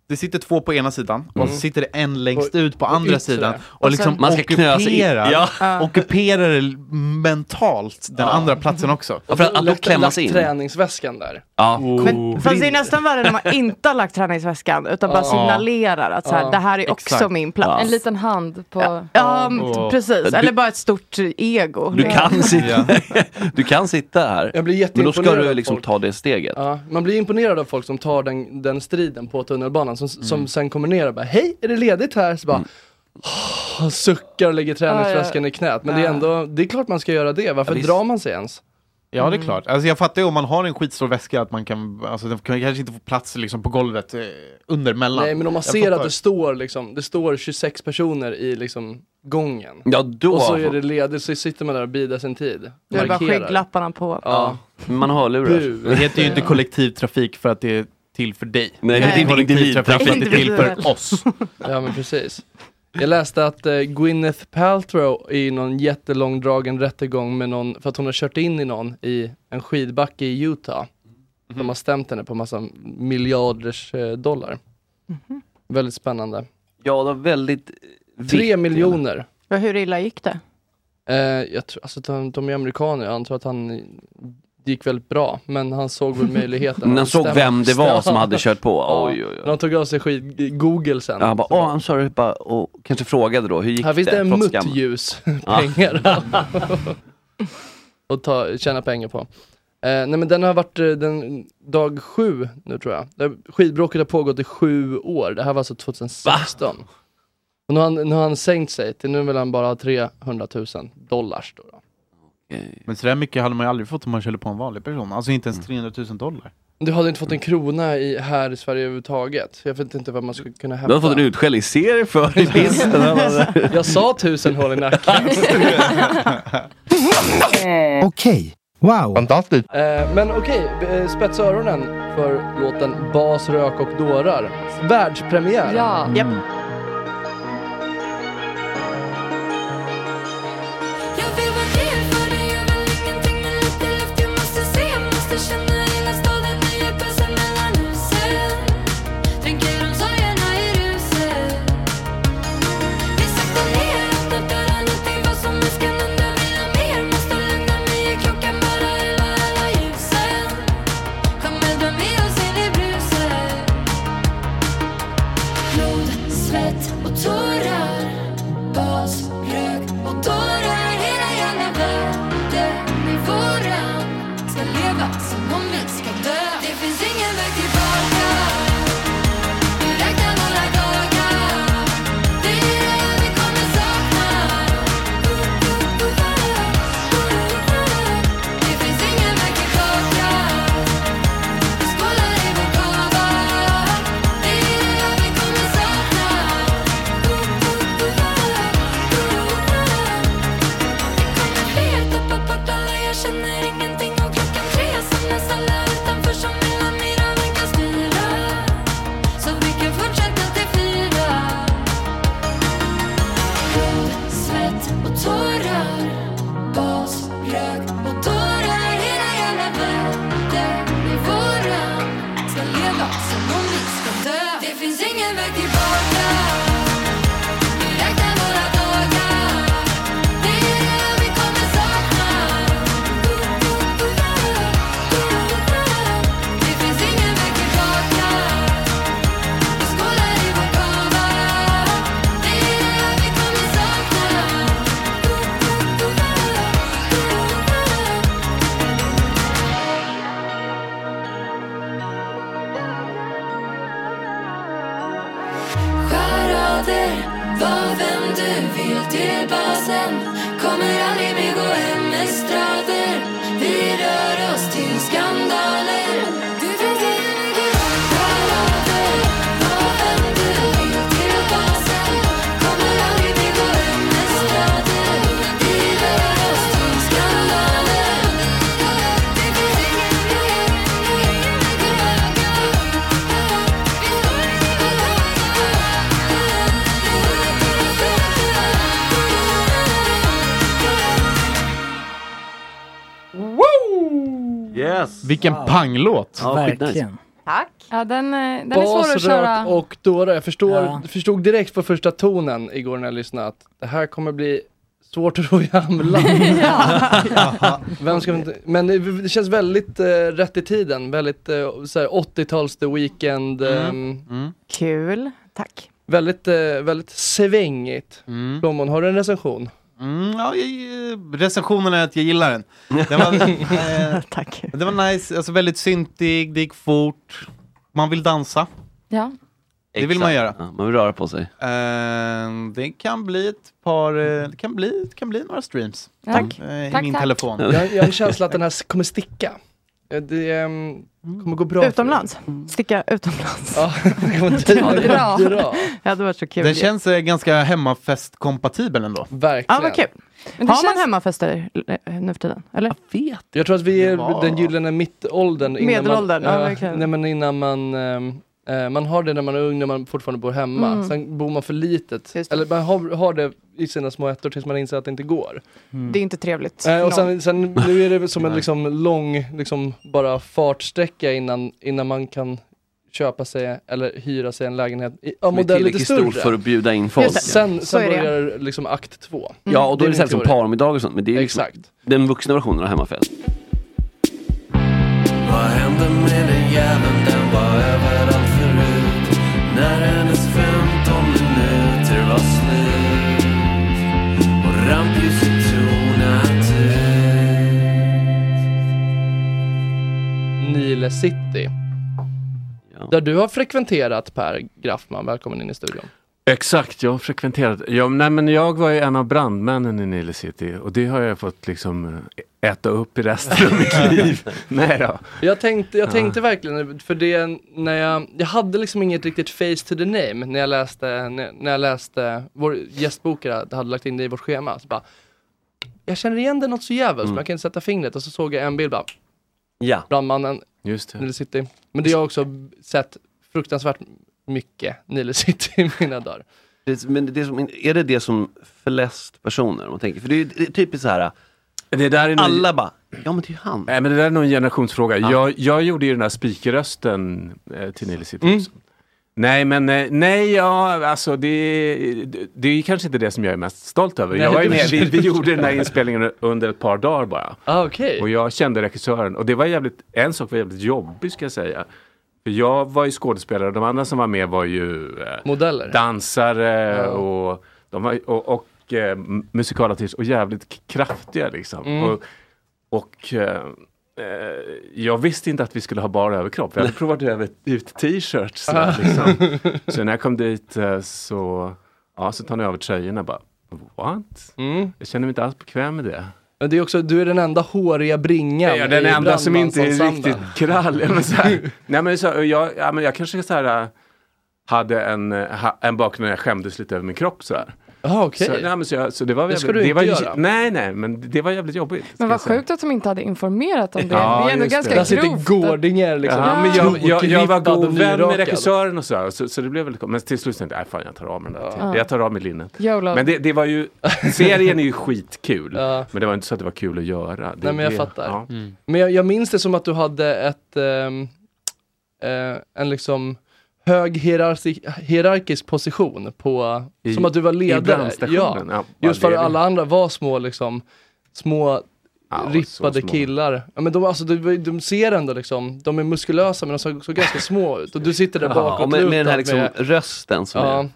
det sitter två på ena sidan och Mm. så sitter det en längst ut på andra yttre. sidan och, Och liksom Man ska knö sig in. ockuperar, Ja. Ockuperar det mentalt den Ja. andra platsen också. Ja, för att, att då Lagt- klämma lagt sig in. träningsväskan där. Ja. Men, fast det är nästan värre när man inte har lagt träningsväskan utan bara signalerar att så här, det här är också exakt. min plats. En liten hand på... Ja, Ja. precis. Du- Eller bara ett stort ego. Du kan, sitta, du kan sitta här, Jag blir men då ska jätteimponerad du liksom ta det steget. Ja, man blir imponerad av folk som tar den, den striden på tunnelbanan, som, som sen kommer ner och bara Hej, är det ledigt här? Så bara "Åh", suckar och lägger träningsväskan i knät. Men det är ändå, det är klart man ska göra det. Varför Ja, drar man sig ens? Ja det är klart. Alltså jag fattar ju om man har en skitstor väska att man kan, alltså den kan kanske inte få plats liksom på golvet eh, under mellan. Nej men om man Jag ser fattar. att det står liksom, det står 26 personer i liksom gången. Ja, då... Och så är det ledigt, så sitter man där och bidar sin tid. Du har bara Markerar. skygglapparna på. Ja. Man har lurar. Det heter ju inte kollektivtrafik för att det är till för dig. Nej, det är inte kollektivtrafik det är till för oss. Ja men precis. Jag läste att eh, Gwyneth Paltrow i någon jättelångdragen rättegång med någon, för att hon har kört in i någon i en skidbacke i Utah. De har stämt henne på massa miljarders eh, dollar. Väldigt spännande. Ja, det var väldigt... Tre viktigt. Ja, miljoner. hur illa gick det? Eh, jag tror, alltså de, de är amerikaner, jag antar att han det gick väldigt bra, men han såg väl möjligheten. Men han såg vem det var som hade kört på. Ja. Oj, oj, oj. han tog av sig skit, Google sen. Ja, han bara, åh, I'm sorry, bara, och kanske frågade då, hur gick Här finns det en muttljus pengar och ta, tjäna pengar på. Eh, nej men den har varit eh, den, dag sju nu tror jag. Det, skidbråket har pågått i sju år, det här var alltså 2016. Och nu har, han, nu har han sänkt sig till, nu vill han bara ha 300 000 dollars. Då, då. Men så där mycket hade man ju aldrig fått om man körde på en vanlig person. Alltså inte ens 300 000 dollar. Du hade inte fått en krona i, här i Sverige överhuvudtaget. Jag vet inte vad man skulle kunna hämta. Du har fått en utskällningsserie för i listen. Jag sa tusen hål i nacken. Okej, wow. Fantastiskt. Eh, men okej, eh, spetsa öronen för låten Bas, rök och dårar. Världspremiär. Ja. Japp. Vilken panglåt! Ja, Verkligen. Tack. Ja, den, eh, den är svår att köra. och dåra. Jag förstår, Ja. förstod direkt på första tonen igår när jag lyssnade att det här kommer bli svårt att ro i hamnland. Vem ska inte, men det, det känns väldigt eh, rätt i tiden, väldigt uh, 80-tals The Weeknd. ehm, Kul, tack. Väldigt, eh, väldigt svängigt. Mm. Plommon, har du en recension? Mm, ja, jag, recensionen är att jag gillar den. Den var, eh, Tack. Den var nice, alltså väldigt syntig, det gick fort. Man vill dansa. Ja. Det vill man göra. Ja, man vill röra på sig. Eh, det kan bli ett par, eh, det kan bli, det kan bli några streams. Tack. Eh, I Tack, min tack. telefon. Jag, jag har en känsla att den här kommer sticka. Eh, Det ehm, kommer gå bra. Utomlands? Sticka utomlands? Ja, det kommer Dra. dra. dra. Ja, det var så kul. Den känns eh, ganska hemmafest-kompatibel ändå. Verkligen. Ja, vad kul. Men det Har man känns- hemmafester eh, nu för tiden? Eller? vet. Jag tror att vi är Ja. den gyllene mittåldern. innan Medelåldern, man, ja, ja, verkligen. nej, men innan man, ehm, eh, man har det när man är ung, när man fortfarande bor hemma. Mm. Sen bor man för litet. Det. Eller man har, har det i sina små ettor tills man inser att det inte går. Det är inte trevligt. Eh, och sen, sen nu är det som en liksom lång, liksom bara fartsträcka innan, innan man kan köpa sig eller hyra sig en lägenhet i, av är modell lite tillräckligt större. stor för att bjuda in folk. Just det. Sen, Så sen är det. börjar liksom akt två. Ja, och då är det så här min som parmiddag och sånt, men det är liksom Exakt. den vuxna versionen av hemmafest. Vad hände med den jäveln? När hennes 15 minuter var slut Och rampljuset tonat ut Nile City. Där du har frekventerat Per Graffman, välkommen in i studion. Exakt, jag har frekventerat. Ja, nej, men jag var ju en av brandmännen i Nile City och det har jag fått liksom eh, äta upp i resten av mitt liv. nej då. Jag tänkte, jag Ja. tänkte verkligen, för det när jag, jag hade liksom inget riktigt face to the name när jag läste, när, när jag läste, vår gästbokare hade lagt in det i vårt schema. Så bara, jag känner igen det något så jävligt, Mm. men jag kan inte sätta fingret och så såg jag en bild bara, Ja. brandmannen, Just det. Nile City. Men det har jag också sett fruktansvärt mycket Nile City i mina dagar. Det, men det som, är det det som flest personer, om man tänker? För det är, det är typiskt så här, Det där är nog- alla bara, ja men det är ju han. Nej men det där är nog en generationsfråga. Ja. Jag, jag gjorde ju den här spikrösten eh, till Nile City. Mm. Nej men eh, nej ja, alltså det, det, det är ju kanske inte det som jag är mest stolt över. Nej, jag var ju med, vi, vi gjorde den här inspelningen under ett par dagar bara. Ah, okej. Och jag kände regissören och det var jävligt, en sak var jävligt jobbig ska jag säga. Jag var ju skådespelare och de andra som var med var ju eh, Modeller. dansare Ja. och, de var, och, och eh, musikalartister och jävligt kraftiga liksom. Mm. Och, och eh, eh, jag visste inte att vi skulle ha bara överkropp. Jag hade provat över ut t-shirts. så här, Liksom. Så när jag kom dit eh, så, ja, så tar ni över tröjorna bara. What? Mm. Jag känner mig inte alls bekväm med det. Men det är också, du är den enda håriga bringan Ja, den enda som inte är riktigt krall. Ja, men så här, nej, men så, jag, ja, men jag kanske så här, äh, hade en, äh, ha, en bakgrund när jag skämdes lite över min kropp så här. Ah, okej. Så, nej, men så, jag, så det var Det ska jävligt- du var, inte ju- göra. Nej, nej, men det var jävligt jobbigt. Men vad sjukt att de inte hade informerat om det. Ja, det är ändå ganska det. Där sitter grovt. Gårdinger liksom. Ja, men jag, jag, jag var god vän med regissören och så, här, så, så det blev väldigt Men till slut tänkte jag, fan jag tar av mig den där. Ja. Jag tar av mig linnet. Men det, det var ju, serien är ju skitkul. Men det var inte så att det var kul att göra. Det, Nej men jag det, fattar. ja. Men jag, jag minns det som att du hade ett, ehm, eh, en liksom hög hierarkisk, position på, I- som att du var ledare. ja, vad Just för det är. alla andra var små liksom, små rippade små. killar. Ja, men de, alltså, de, de ser ändå liksom, de är muskulösa men de såg, såg ganska små ut. Och du sitter där Ja, bakåt och med, med den här liksom rösten som Ja. är...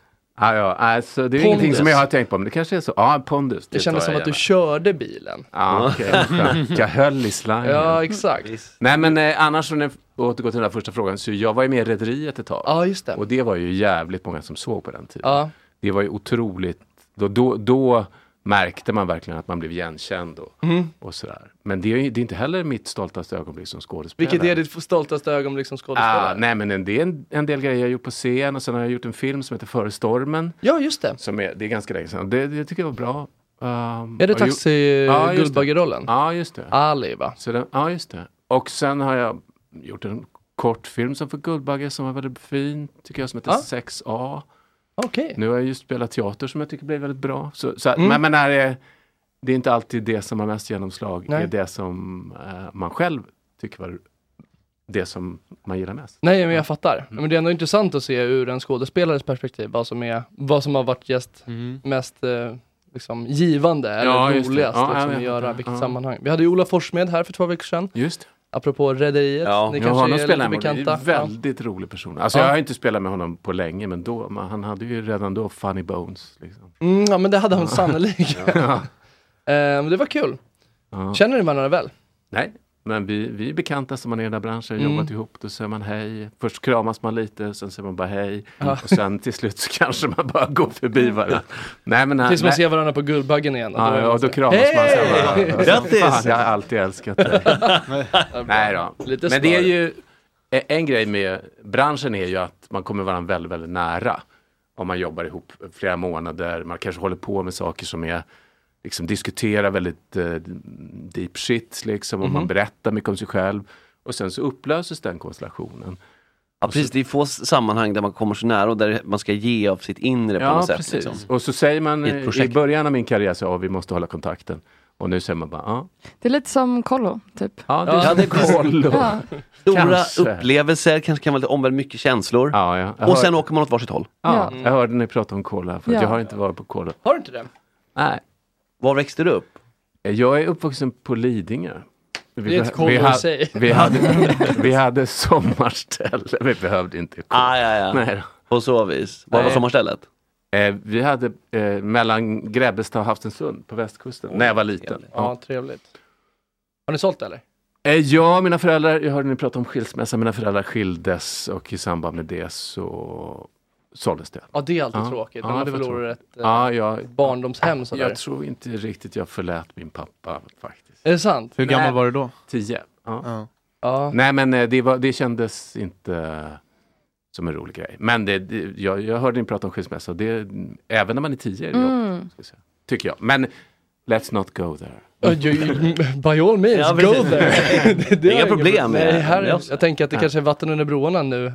Ja, ja, alltså, det är Pondus. ingenting som jag har tänkt på, men det kanske är så. Ja, pondus. Det kändes tar som jag att du gärna. körde bilen. Ja, skönt. Jag höll i slangen. Ja, exakt. Nej, men eh, annars, om jag återgår till den där första frågan, så jag var ju med i Rederiet ett tag. Ja, just det. Och det var ju jävligt många som såg på den tiden. Ja. Det var ju otroligt, då, då, då märkte man verkligen att man blev igenkänd och, Mm. och sådär. Men det är, det är inte heller mitt stoltaste ögonblick som skådespelare. Vilket är ditt stoltaste ögonblick som skådespelare? Ah, nej men en, det är en, en del grejer jag gjort på scen och sen har jag gjort en film som heter Före stormen. Ja just det. Som är, det är ganska länge sedan. Det, det tycker jag var bra. Um, Är det och ju- taxi Ja. Guldbaggerollen? Ja just det. Ali va? Så den, ja just det. Och sen har jag gjort en kortfilm som för Guldbagge som var väldigt fin. Tycker jag som heter Ja. 6A. Okej. Nu har jag just spelat teater som jag tycker blev väldigt bra. Så, så, Mm. Men, men är det, det är inte alltid det som har mest genomslag. Nej. är det som eh, man själv tycker var det som man gillar mest. Nej men jag fattar. Mm. Men det är ändå intressant att se ur en skådespelares perspektiv vad som, är, vad som har varit just mest eh, liksom, givande eller Ja, roligast Ja, liksom, att göra, vilket Ja. sammanhang. Vi hade ju Ola Forssmed här för två veckor sedan. Just Apropå Rederiet, ni Ja, kanske honom är spelar lite jag med. bekanta. Det är en väldigt rolig person. Alltså Ja. jag har inte spelat med honom på länge men då, men han hade ju redan då funny bones. Liksom. Ja. Mm, ja men det hade hon Ja. sannolikt. Ja. men det var kul. Ja. Känner ni varandra väl? Nej, men vi, vi är bekanta som man är i den där branschen, Mm. jobbat ihop, då säger man hej. Först kramas man lite, sen säger man bara hej. Ja. Och sen till slut så kanske man bara går förbi varandra. Nej, men, Tills man nej. ser varandra på Guldbaggen igen. Ja, man och då kramas man sen bara. Grattis! Fan, jag har alltid älskat dig. Nej då. Lite Men det är ju, e- en grej med branschen är ju att man kommer varandra väldigt, väldigt nära. Om man jobbar ihop flera månader, man kanske håller på med saker som är liksom diskuterar väldigt eh, deep shit liksom, och man Mhm. berättar mycket om sig själv. Och sen så upplöses den konstellationen. Ja precis, det är få sammanhang där man kommer så nära och där man ska ge av sitt inre på Ja, något sätt. precis. Liksom. Och så säger man I ett i projekt. början av min karriär så ja, vi måste hålla kontakten. Och nu säger man bara, ja. Det är lite som kollo, typ. Ja, det Ja, är det är kollo. Ja. Stora Kanske. upplevelser, kanske kan vara lite omvänd mycket känslor. Ja, ja. Och sen hör- åker man åt varsitt håll. Ja, Ja. jag hörde ni prata om cola, för Ja. jag har inte varit på cola. Har du inte det? Nej. Var växte du upp? Jag är uppvuxen på Lidingö. Det vi, kollo vi, sig. vi, hade, vi hade sommarställe, vi behövde inte. Ah, ja, ja. Nej. På så vis. Vad var sommarstället? Eh, vi hade eh, mellan Grebbestad och Havstensund på västkusten, när jag var liten. Ja, trevligt. Har ni sålt det eller? Eh, Ja, mina föräldrar, jag hörde ni prata om skilsmässa, mina föräldrar skildes och i samband med det så såldes det. Ja, det är alltid Ja. tråkigt Ja, man förlorar tråkigt. ett eh, Ja, jag, barndomshem sådär. jag tror inte riktigt jag förlät min pappa faktiskt. Är det sant? Hur gammal Nej. var du då? Tio. Ja. Ja. Ja. Nej men eh, det, var, det kändes inte som en rolig grej. Men det, det, jag, jag hörde ni prata om skilsmässa det, även när man är tio är det jobbigt. Mm. ska jag säga. Tycker jag. Men let's not go there. By all means, Ja, go there. det, det Inga problem Nej, här, jag tänker att det Ja. kanske är vatten under broarna nu.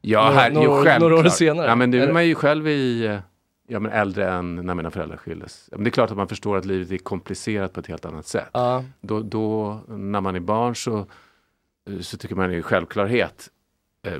Ja, Några- här, några självklart. några år senare. Ja, men nu är man ju själv i, ja, men äldre än när mina föräldrar skildes. Men det är klart att man förstår att livet är komplicerat på ett helt annat sätt. Ja. Då, då när man är barn så, eh, så tycker man det är självklarhet. Eh,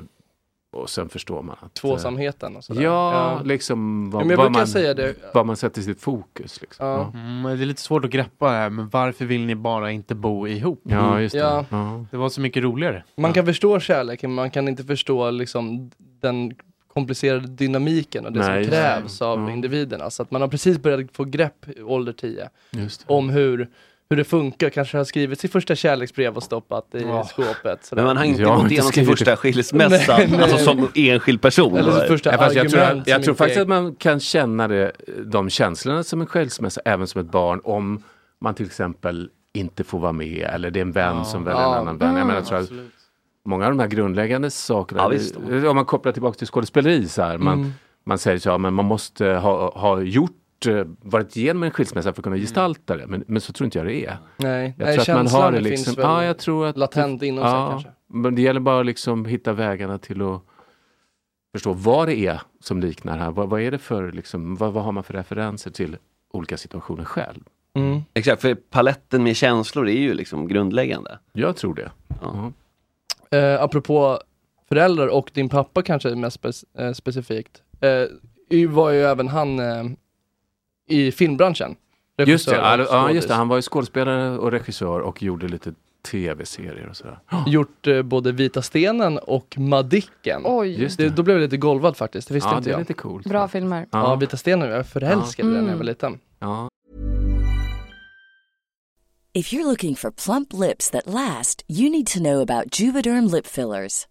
och sen förstår man att... eh, Tvåsamheten och sådär. Ja, liksom Ja, vad, men jag vad, man, säga det. vad man sätter sitt fokus. Liksom. Ja. Ja. Mm, det är lite svårt att greppa det här, men varför vill ni bara inte bo ihop? Ja, just det. Ja. Ja. Det var så mycket roligare. Man kan förstå kärleken, men man kan inte förstå liksom den komplicerade dynamiken och det Nej, som krävs av Ja. individerna. Så att man har precis börjat få grepp ålder 10 Just det. om hur, hur det funkar. Kanske har skrivit sitt första kärleksbrev och stoppat i Ja. skåpet. sådär. Men man har inte Jag gått igenom sin första skilsmässa, alltså som enskild person. Eller sitt första Ja, fast jag tror, jag, som tror faktiskt är- att man kan känna det, de känslorna som en skilsmässa även som ett barn om man till exempel inte får vara med eller det är en vän Ja. som väljer Ja. en annan vän. Jag menar, jag tror många av de här grundläggande sakerna, Ja, visst. det- om man kopplar tillbaka till skådespeleri så här, man, Mm. man säger så, ja, men man måste ha, ha gjort varit igenom en skilsmässa för att kunna gestalta det, men, men så tror inte jag det är. Nej, Jag Nej tror att man har det finns liksom, väl ja jag tror att latent inom sig kanske. men det gäller bara att liksom hitta vägarna till att förstå vad det är som liknar här. Vad, vad är det för, liksom, vad, vad har man för referenser till olika situationer själv? Mm. Exakt, för paletten med känslor är ju liksom grundläggande. Jag tror det. Ja. Ja. Eh, apropå föräldrar och din pappa kanske mest spec- eh, specifikt, eh, var ju även han eh, i filmbranschen. Just det, ja, ja, just det, han var ju skådespelare och regissör och gjorde lite tv-serier och sådär. Gjort eh, både Vita stenen och Madicken. Oj. Just det. Då blev jag lite golvad faktiskt, det visste Ja, inte det är jag. lite coolt. Bra filmer. Ja, Vita stenen, jag är förälskad i den när jag Mm. var liten. Ja. If you're looking for plump lips that last, you need to know about Juvederm lip fillers.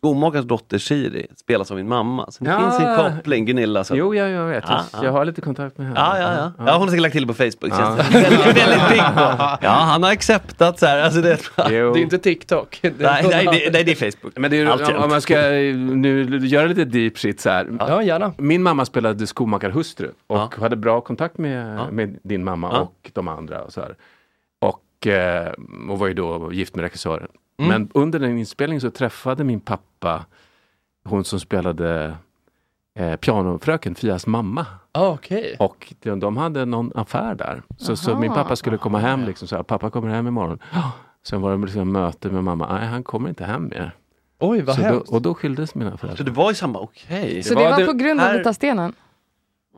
skomakarens dotter Shiri spelas av min mamma. Så det Ja. finns en koppling, Gunilla. Så. Jo, jag, jag vet. Ja, Jag ja. har lite kontakt med henne. Ja, ja, ja. ja, hon har säkert lagt till på Facebook. Ja. Väldigt, väldigt pigg på. Ja, han har acceptat så här. Alltså det, Det är inte TikTok. Det är nej, nej, det, nej, det är Facebook. Men det är, om man ska nu göra lite deep shit så här. Ja, gärna. Min mamma spelade skomakarhustru och hade bra kontakt med, med din mamma Ja. och de andra. Och, så här. Och, eh, och var ju då gift med regissören. Mm. Men under den inspelningen så träffade min pappa hon som spelade eh, pianofröken, Fias mamma. Ah, Okej. Och de, de hade någon affär där. Så, så Aha. min pappa skulle komma hem liksom så här, pappa kommer hem imorgon. Sen var det liksom möte med mamma, nej han kommer inte hem mer. Oj, vad så då. Och då skildes mina föräldrar. Så det var i samma, okej. Så det var på grund av Vita stenen?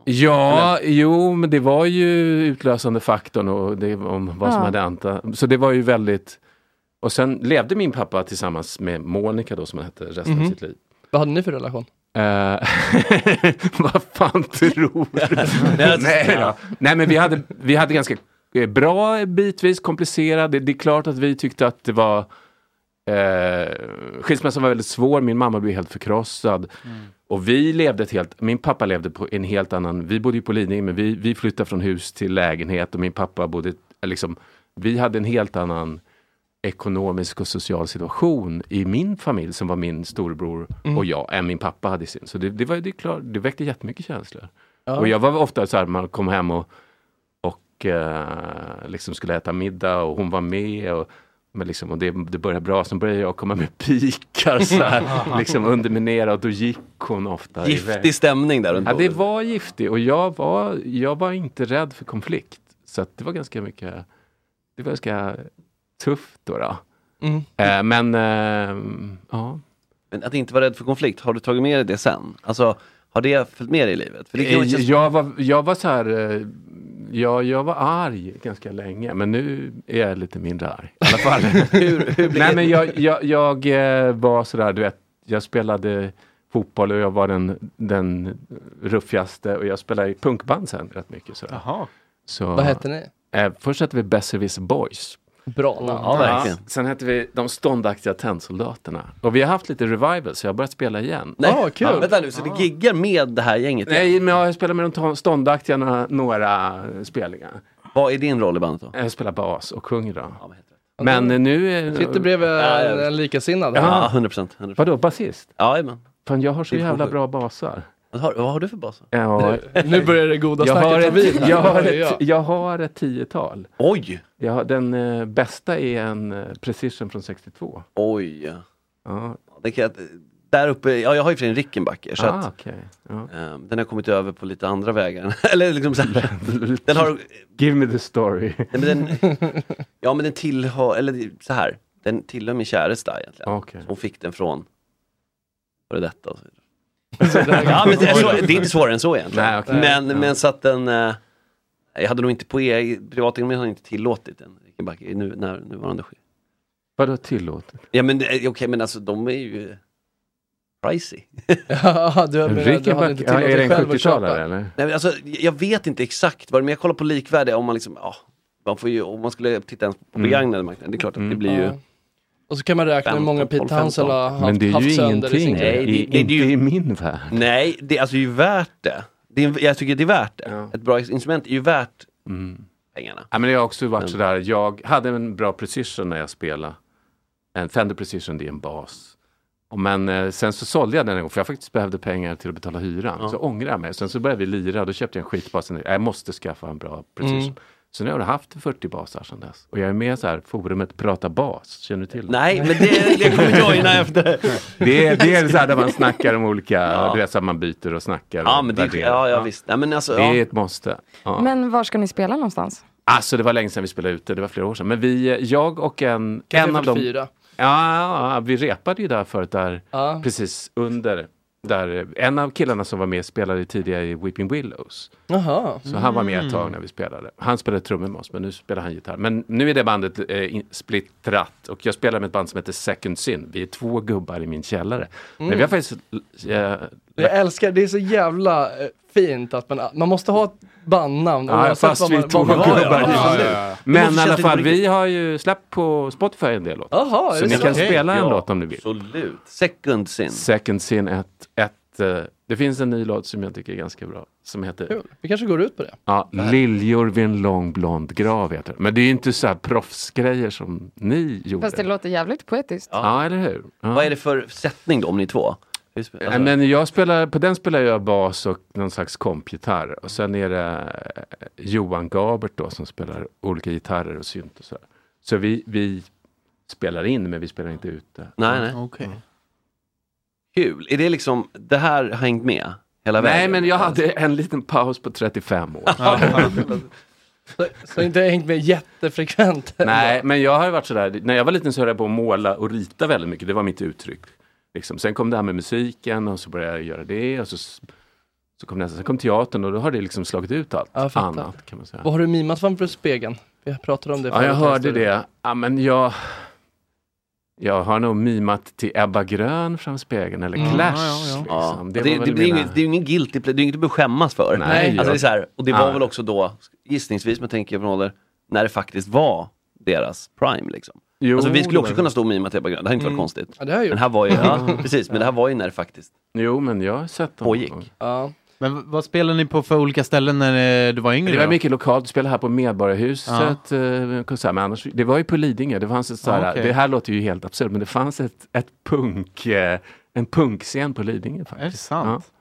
Ja, jo, men det var ju utlösande faktorn och det, om vad som Ja. hade anta. Så det var ju väldigt... Och sen levde min pappa tillsammans med Monica då som han hette resten Mhm. av sitt liv. Vad hade ni för relation? Eh, vad fan tror du? Nej, då. Nej men vi hade, vi hade ganska eh, bra bitvis, komplicerad. Det, det är klart att vi tyckte att det var eh, Skilsmässan var väldigt svår, min mamma blev helt förkrossad. Och vi levde ett helt, min pappa levde på en helt annan, vi bodde ju på Lidingö men vi, vi flyttade från hus till lägenhet och min pappa bodde, liksom, vi hade en helt annan ekonomisk och social situation i min familj som var min storebror Mm. och jag än min pappa hade sin. Så det, det, var, det, är klart, det väckte jättemycket känslor. Ja. Och jag var ofta så här, man kom hem och, och eh, liksom skulle äta middag och hon var med. Och, men liksom, och det, det började bra, sen började jag komma med pikar så här, liksom underminera och då gick hon ofta Giftig iväg. stämning där runt Ja, det var giftigt och jag var, jag var inte rädd för konflikt. Så att det var ganska mycket, det var ganska tufft då. då. Mm. Eh, men eh, ja. Men att inte vara rädd för konflikt, har du tagit med dig det sen? Alltså, har det följt med dig i livet? För det kan Eh, ju kännas- jag, var, jag var så här, eh, jag, jag var arg ganska länge men nu är jag lite mindre arg. I alla fall. hur, hur blir Nej det? men jag, jag, jag eh, var sådär, du vet, jag spelade fotboll och jag var den, den ruffigaste och jag spelade i punkband sen rätt mycket. Sådär. Jaha. Så, Vad hette ni? Eh, först hette vi Besserwisser Boys. Bra namn. Ja, verkligen. Sen hette vi De ståndaktiga tennsoldaterna. Och vi har haft lite revival så jag har börjat spela igen. Nej, Ah, kul. Vänta nu, så du giggar med det här gänget? Nej, men jag har spelat med de ståndaktiga några, några spelningar. Vad är din roll i bandet då? Jag spelar bas och sjunger då. Men eh, nu... är- Sitter bredvid Ja, en, ja. likasinnad. Ja, 100 procent. Vadå, basist? Ja, men. Fan, jag har så jävla bra basar. Vad har, vad har du för bas? Ja, Nu börjar det goda jag, har snacket ta vid. ett, jag, har ett, jag har ett tiotal. Oj! Jag har, den eh, bästa är en eh, Precision från 62. Oj! Ja. Det kan jag, där uppe, ja jag har ju för en Rickenbacker så Ah, att okej. Ja. eh, den har kommit över på lite andra vägar. Eller liksom så här, den har, Give me the story. nej, men den, ja men den tillhör, eller så här, den tillhör min käresta egentligen. Okej. Hon fick den från före detta. och så vidare. Ja, men det, är så, det är inte svårare än så egentligen. Nej, okej. men, Ja. men så att den, eh, jag hade nog inte på e- privatekonomin hade inte tillåtit en Rickenbacker i nu, när, nuvarande skick. Vadå tillåtet? Ja men eh, okej men alltså de är ju pricey. Ja, du, du hade Rickenbacker, inte ja, är det en själv att 70-talare köpa. eller? Nej, men alltså, jag vet inte exakt vad det men jag kollar på likvärdiga om man liksom, ja, man får ju, om man skulle titta ens på Mm. begagnade marknaden, det är klart att det blir ju Ja. Och så kan man räkna hur många 15, Pete Townsend har haft, Men det är ju ingenting. Nej, det- det- det är inte ju- i min värld. Nej, det, alltså, det är ju värt det. det är, jag tycker det är värt det. Ett bra instrument är ju värt Mm. pengarna. Ja, men jag har också varit Men- sådär, jag hade en bra precision när jag spelade. En Fender Precision, det är en bas. Och Men eh, sen så sålde jag den en gång för jag faktiskt behövde pengar till att betala hyran. Så ångrade jag mig. Sen så började vi lira och då köpte jag en skitbas. Jag måste skaffa en bra precision. Mm. Så nu har jag haft 40 basar sedan dess. Och jag är med i så här forumet Prata bas. Känner du till det? Nej, men det, det kommer jag in efter. Det är, det är så här där man snackar om olika, Ja. du vet så man byter och snackar. Ja, men det, ja, ja visst. Nej, men alltså, Det är ja. ett måste. Ja. Men var ska ni spela någonstans? Alltså det var länge sedan vi spelade ute, det var flera år sedan. Men vi, jag och en, en av dem. 44. Ja, ja, vi repade ju där förut, där Ja. precis under. Där, en av killarna som var med spelade tidigare i Weeping Willows. Jaha. Så han var med ett Mm. tag när vi spelade. Han spelade trummor med oss, men nu spelar han gitarr. Men nu är det bandet eh, splittrat och jag spelar med ett band som heter Second Sin. Vi är två gubbar i min källare. Men Mm. vi har faktiskt... Eh, Jag älskar, det är så jävla eh, fint att man, man måste ha bandnamn Ja, fast vi man- gubbar. Ja, ja, ja, ja. Men i alla fall, vi har ju släppt på Spotify en del låtar. Jaha, är Så ni så? kan spela en Ja, låt om ni vill. Absolut. Second sin. Second Sin, ett, ett, eh, det finns en ny låt som jag tycker är ganska bra. Som heter Kul. Vi kanske går ut på det. ja, Liljor vid en lång blond grav. Heter det. Men det är ju inte så här proffsgrejer som ni gjorde. Fast det låter jävligt poetiskt. Ja, eller hur? Ja. Vad är det för sättning då om ni två? Alltså, Men jag spelar, på den spelar jag bas och någon slags kompgitarr. Och sen är det eh, Johan Gabert då som spelar olika gitarrer och synt och så. Så vi, vi spelar in men vi spelar inte ute. nej, nej. Okej. Kul. Är det liksom, det här har hängt med hela vägen? Nej men jag hade en liten paus på 35 år. Så, så inte hängt med jättefrekvent. Nej, men jag har ju varit sådär, när jag var liten så höll jag på att måla och rita väldigt mycket, det var mitt uttryck. Liksom. Sen kom det här med musiken och så började jag göra det och så, så kom nästa, sen kom teatern och då har det liksom slagit ut allt Ja, annat kan man säga. Vad har du mimat framför spegeln? Vi pratade om det Ja, jag hörde det. Ja, men jag, jag har nog mimat till Ebba Grön framför spegeln eller Mm. Clash. Ja, ja, ja. Liksom. Det, Det, det, mina... inget, är ju ingen guilty play, det är inget du behöver skämmas för. Nej, alltså, det är så här, och det var Ja. väl också då, gissningsvis med tänker jag ålder, när det faktiskt var deras prime liksom. Jo, alltså, vi skulle också kunna stå och mima till Ebba Grön, det hade inte Mm. varit konstigt. Ja, det har jag gjort. Men här var ju, ja, precis, men det här var ju när det faktiskt Jo, men jag har sett dem. pågick. Ja. Men vad spelar ni på för olika ställen när eh, du var yngre? Det var då? mycket lokalt, spelade här på Medborgarhuset, ja. konsert, men annars, det var ju på Lidingö, det fanns ett så här, Ja, okej. det här låter ju helt absurt, men det fanns ett, ett punk, eh, en punkscen på Lidingö faktiskt. Är det sant?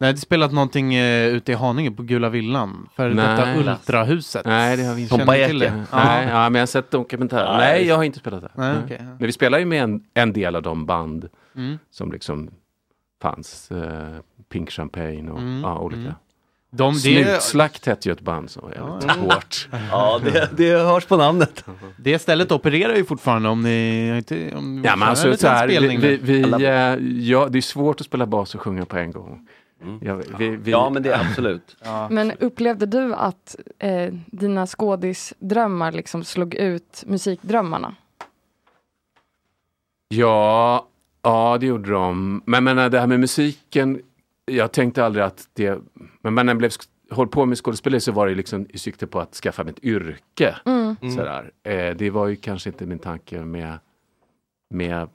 Nej, du spelat någonting eh, ute i Haninge på Gula Villan? För Nej. detta Ultrahuset? Nej, det har vi inte. Till det? Nej, ja, men jag har sett dokumentärer. Nej. Nej, jag har inte spelat där. Nej, Nej. okej, ja. Men vi spelar ju med en, en del av de band Mm. som liksom fanns. Eh, Pink Champagne och Mm, ja, olika. mm. De- det- Snutslakt hette ju ett band som var jävligt Ja. hårt. Ja, det, det hörs på namnet. Det stället opererar ju fortfarande om ni inte... Om Ja, men alltså, så här, vi, vi, vi, eh, ja, det är svårt att spela bas och sjunga på en gång. Ja, vi, vi, Ja, men det är absolut. Men upplevde du att eh, dina skådisdrömmar liksom slog ut musikdrömmarna? Ja, ja, det gjorde de. Men, men det här med musiken, jag tänkte aldrig att det... Men, men när jag blev hållit på med skådespeleri så var det liksom i sikte på att skaffa mig ett yrke. Mm. Sådär. Eh, det var ju kanske inte min tanke med, med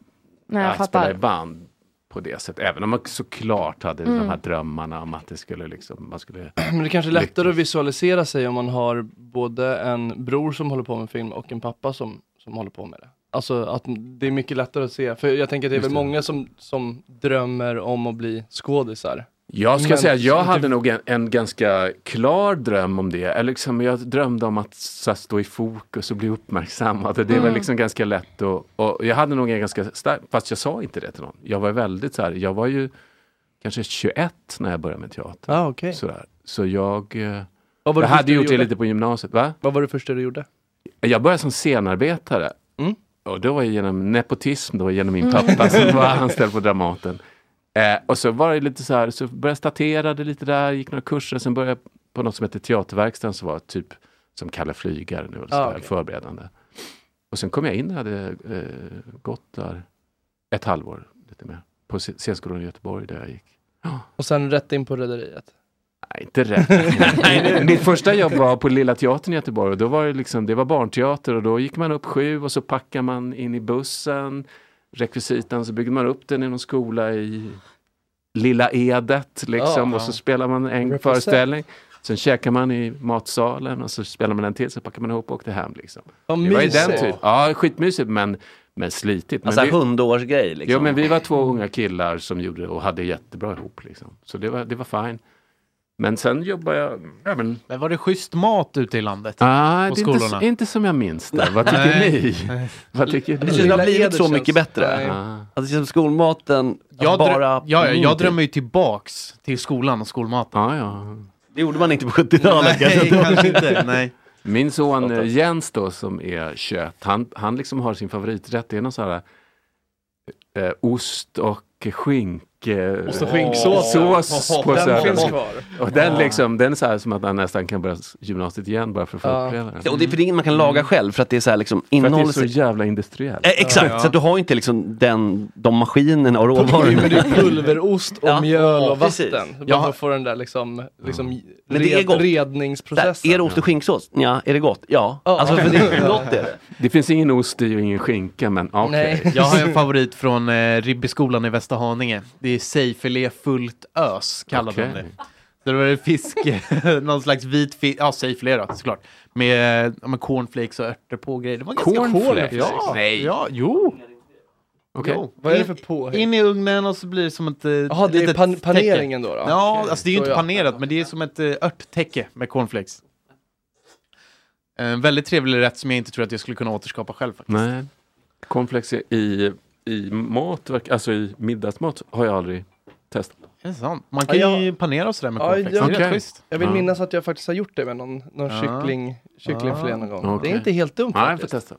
Nej, jag att fattar. spela i band på det sättet. Även om man såklart hade Mm. de här drömmarna om att det skulle liksom, man skulle Men det kanske är lättare att visualisera sig om man har både en bror som håller på med film och en pappa som, som håller på med det. Alltså att det är mycket lättare att se, för jag tänker att det är Just väl det. många som, som drömmer om att bli skådisar. Jag ska Men säga att jag hade nog en, en ganska klar dröm om det. Eller liksom, jag drömde om att så stå i fokus och bli uppmärksammad. Det var Mm. liksom ganska lätt. Och, och jag hade nog en ganska stark, fast jag sa inte det till någon. Jag var väldigt så här, jag var ju kanske 21 när jag började med teater. Ah, okay. Sådär. Så jag, eh, var det jag hade du gjort det lite på gymnasiet. Va? Vad var det första du gjorde? Jag började som scenarbetare. Mm. Och då var jag genom nepotism, då genom min pappa som var anställd på Dramaten. Eh, och så var det lite så här, så började jag statera det lite där, gick några kurser, sen började jag på något som heter Teaterverkstan som var typ som Kalle Flygare nu, så Ah, okej. förberedande. Och sen kom jag in, jag hade eh, gått där ett halvår, lite mer, på sc- scenskolan i Göteborg där jag gick. Och sen rätt in på Rederiet? Nej, inte rätt. Mitt första jobb var på Lilla Teatern i Göteborg och då var det liksom, det var barnteater och då gick man upp sju och så packar man in i bussen rekvisitan så byggde man upp den i någon skola i Lilla Edet liksom Ja. och så spelar man en Represent. föreställning. Sen käkar man i matsalen och så spelar man en till så packar man ihop och åkte hem liksom. Vad det var ju den typ. Ja, skitmysigt men, men slitigt. Alltså hundårsgrej liksom. Ja men vi var två unga killar som gjorde och hade jättebra ihop liksom. Så det var, det var fine. Men sen jobbade jag, ja men Men var det schysst mat ute i landet? Ah, på det är inte, inte som jag minns det. Vad tycker Nej. ni? Vad tycker Det ni? har blivit så mycket bättre. Nej. Alltså som skolmaten, Jag, bara... ja, ja, jag drömmer ju tillbaks till skolan och skolmaten. Ja, ja. Det gjorde man inte på 70-talet Nej, kanske inte. Nej. Min son eh, Jens då som är 21, han, han liksom har sin favoriträtt. Det är någon sån här eh, ost och skink eh, Ost och skinksås. sås på Den finns kvar. Och den Ja. liksom, den är så här som att han nästan kan börja gymnasiet igen bara för att få Ja. uppleva Ja, Och det är för inget man kan laga själv för att det är så här liksom För att det är så jävla industriellt. Eh, exakt, så att du har inte liksom den, de maskinerna och råvarorna. Men det är pulverost och Ja, mjöl och vatten. Jag Bara har- för att få den där liksom, liksom Men det är gott. redningsprocessen. Där, är det ost och skinksås? Ja, är det gott? Ja. Alltså för det är gott är det. Det finns ingen ost i och ingen skinka men okej. Nej. Jag har en favorit från eh, Ribbeskolan i Västerhaninge. Det sejfilé fullt ös, kallar Okej. de det. Så det var fisk, någon slags vit fisk, ja sejfilé då såklart. Med, ja, med cornflakes och örter på grejer. Det var ganska Cornflakes? Ja, Nej. ja, jo. Okej. Jo. Vad är det för påhäng? In i ugnen och så blir det som ett... eh, Jaha, det är pan- paneringen då, då? Ja, Okej. alltså det är ju inte panerat men det är som ett uh, örttäcke med cornflakes. En väldigt trevlig rätt som jag inte tror att jag skulle kunna återskapa själv faktiskt. Nej. Cornflakes i, i mat, alltså i middagsmat har jag aldrig testat. Är det sant? Man kan Ja, ju panera och sådär med Ja, cornflakes. jag, Det är rätt schysst. jag vill Ja. minnas att jag faktiskt har gjort det med någon, någon Ja. kyckling, kycklingfilé någon gång. Okej. Det är inte helt dumt Nej, jag får faktiskt. testa.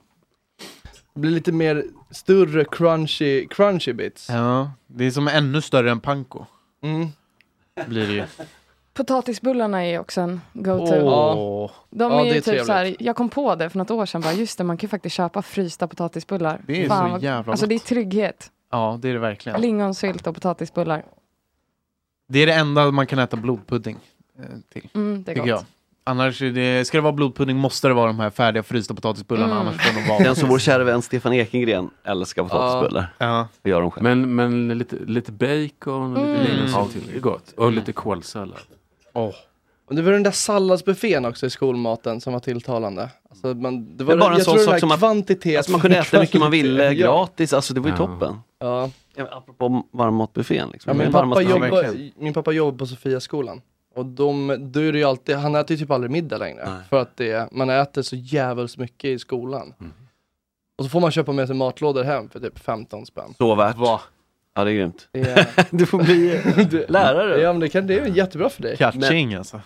Det blir lite mer större crunchy, crunchy bits. Ja, det är som ännu större än panko. Mm. Blir det ju. Potatisbullarna är också en go-to. Åh. De är det ju är typ så här, jag kom på det för något år sedan, bara, just det, man kan ju faktiskt köpa frysta potatisbullar. Det är Fan, så jävla Alltså gott. det är trygghet. Ja, det är det verkligen. Lingonsylt och potatisbullar. Det är det enda man kan äta blodpudding eh, till. Mm, det är gott. jag. Annars, är det, ska det vara blodpudding måste det vara de här färdiga frysta potatisbullarna, Mm. annars får de vara... Den som vår kära vän Stefan Ekengren älskar potatisbullar. Ja. Och gör dem själv. Men, men lite, lite bacon och lite Mm. lingonsylt till. Det är gott. Och lite kålsallad. Åh. Och det var den där salladsbuffén också i skolmaten som var tilltalande. Alltså man, det var Men bara en jag sån sak som man- kvantitet. Alltså man kunde äta hur mycket man ville Ja. gratis, alltså det var ju Ja. toppen. Ja. Apropå varmmatbuffén liksom. Ja, Det min, pappa jobbar, min pappa jobbar på Sofiaskolan. Och de, då är det ju alltid, han äter ju typ aldrig middag längre. Nej. För att det, man äter så jävligt mycket i skolan. Mm. Och så får man köpa med sig matlådor hem för typ 15 spänn. Så värt. Ja det är grymt. Är, Du får bli det- lärare. Ja men det, kan, det är jättebra för dig. Catching alltså.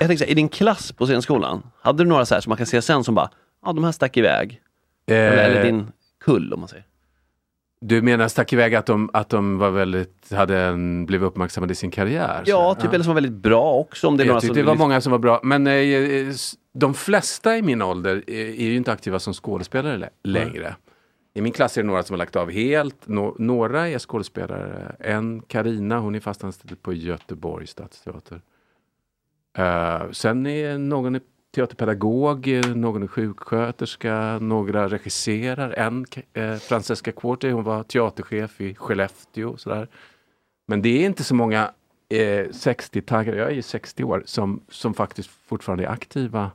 Jag tänkte i din klass på scenskolan, hade du några så här som man kan se sen som bara, ja de här stack iväg? Eller, eller din kull om man säger. Du menar stack iväg att de, att de var väldigt, hade en, blev uppmärksammade i sin karriär? Ja, Så- typ eller som var väldigt bra också om det är jag några tyckte som det var många som var bra. Men eh, eh, de flesta i min ålder är, är ju inte aktiva som skådespelare lä- längre. I min klass är det några som har lagt av helt. Nå- några är skådespelare. En, Karina, hon är fast anställd på Göteborgs stadsteater. Uh, sen är någon är teaterpedagog, någon är sjuksköterska, några regisserar. En, eh, Francesca Quarti, hon var teaterchef i Skellefteå. och Sådär. Men det är inte så många eh, 60-taggare, jag är ju 60 år, som, som faktiskt fortfarande är aktiva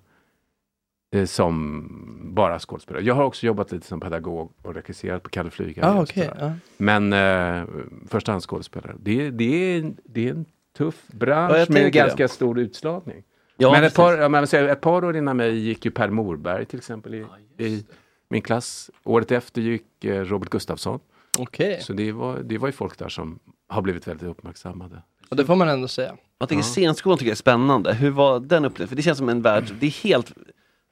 som bara skådespelare. Jag har också jobbat lite som pedagog och regisserat på Kalle Flygare. Ah, sådär. ja. Men eh, förstahandsskådespelare, det, det, är, det är en tuff Ja, bransch med tänker det. ganska stor utslagning. Ja, men ett par, ja, men säger, ett par år innan mig gick ju Per Morberg till exempel i, i min klass. Året efter gick eh, Robert Gustafsson. Okej. Så det var, det var ju folk där som har blivit väldigt uppmärksammade. Och det får man ändå säga. Jag tänker scenskolan tycker jag är spännande. Hur var den upplevelsen? För det känns som en värld, det är helt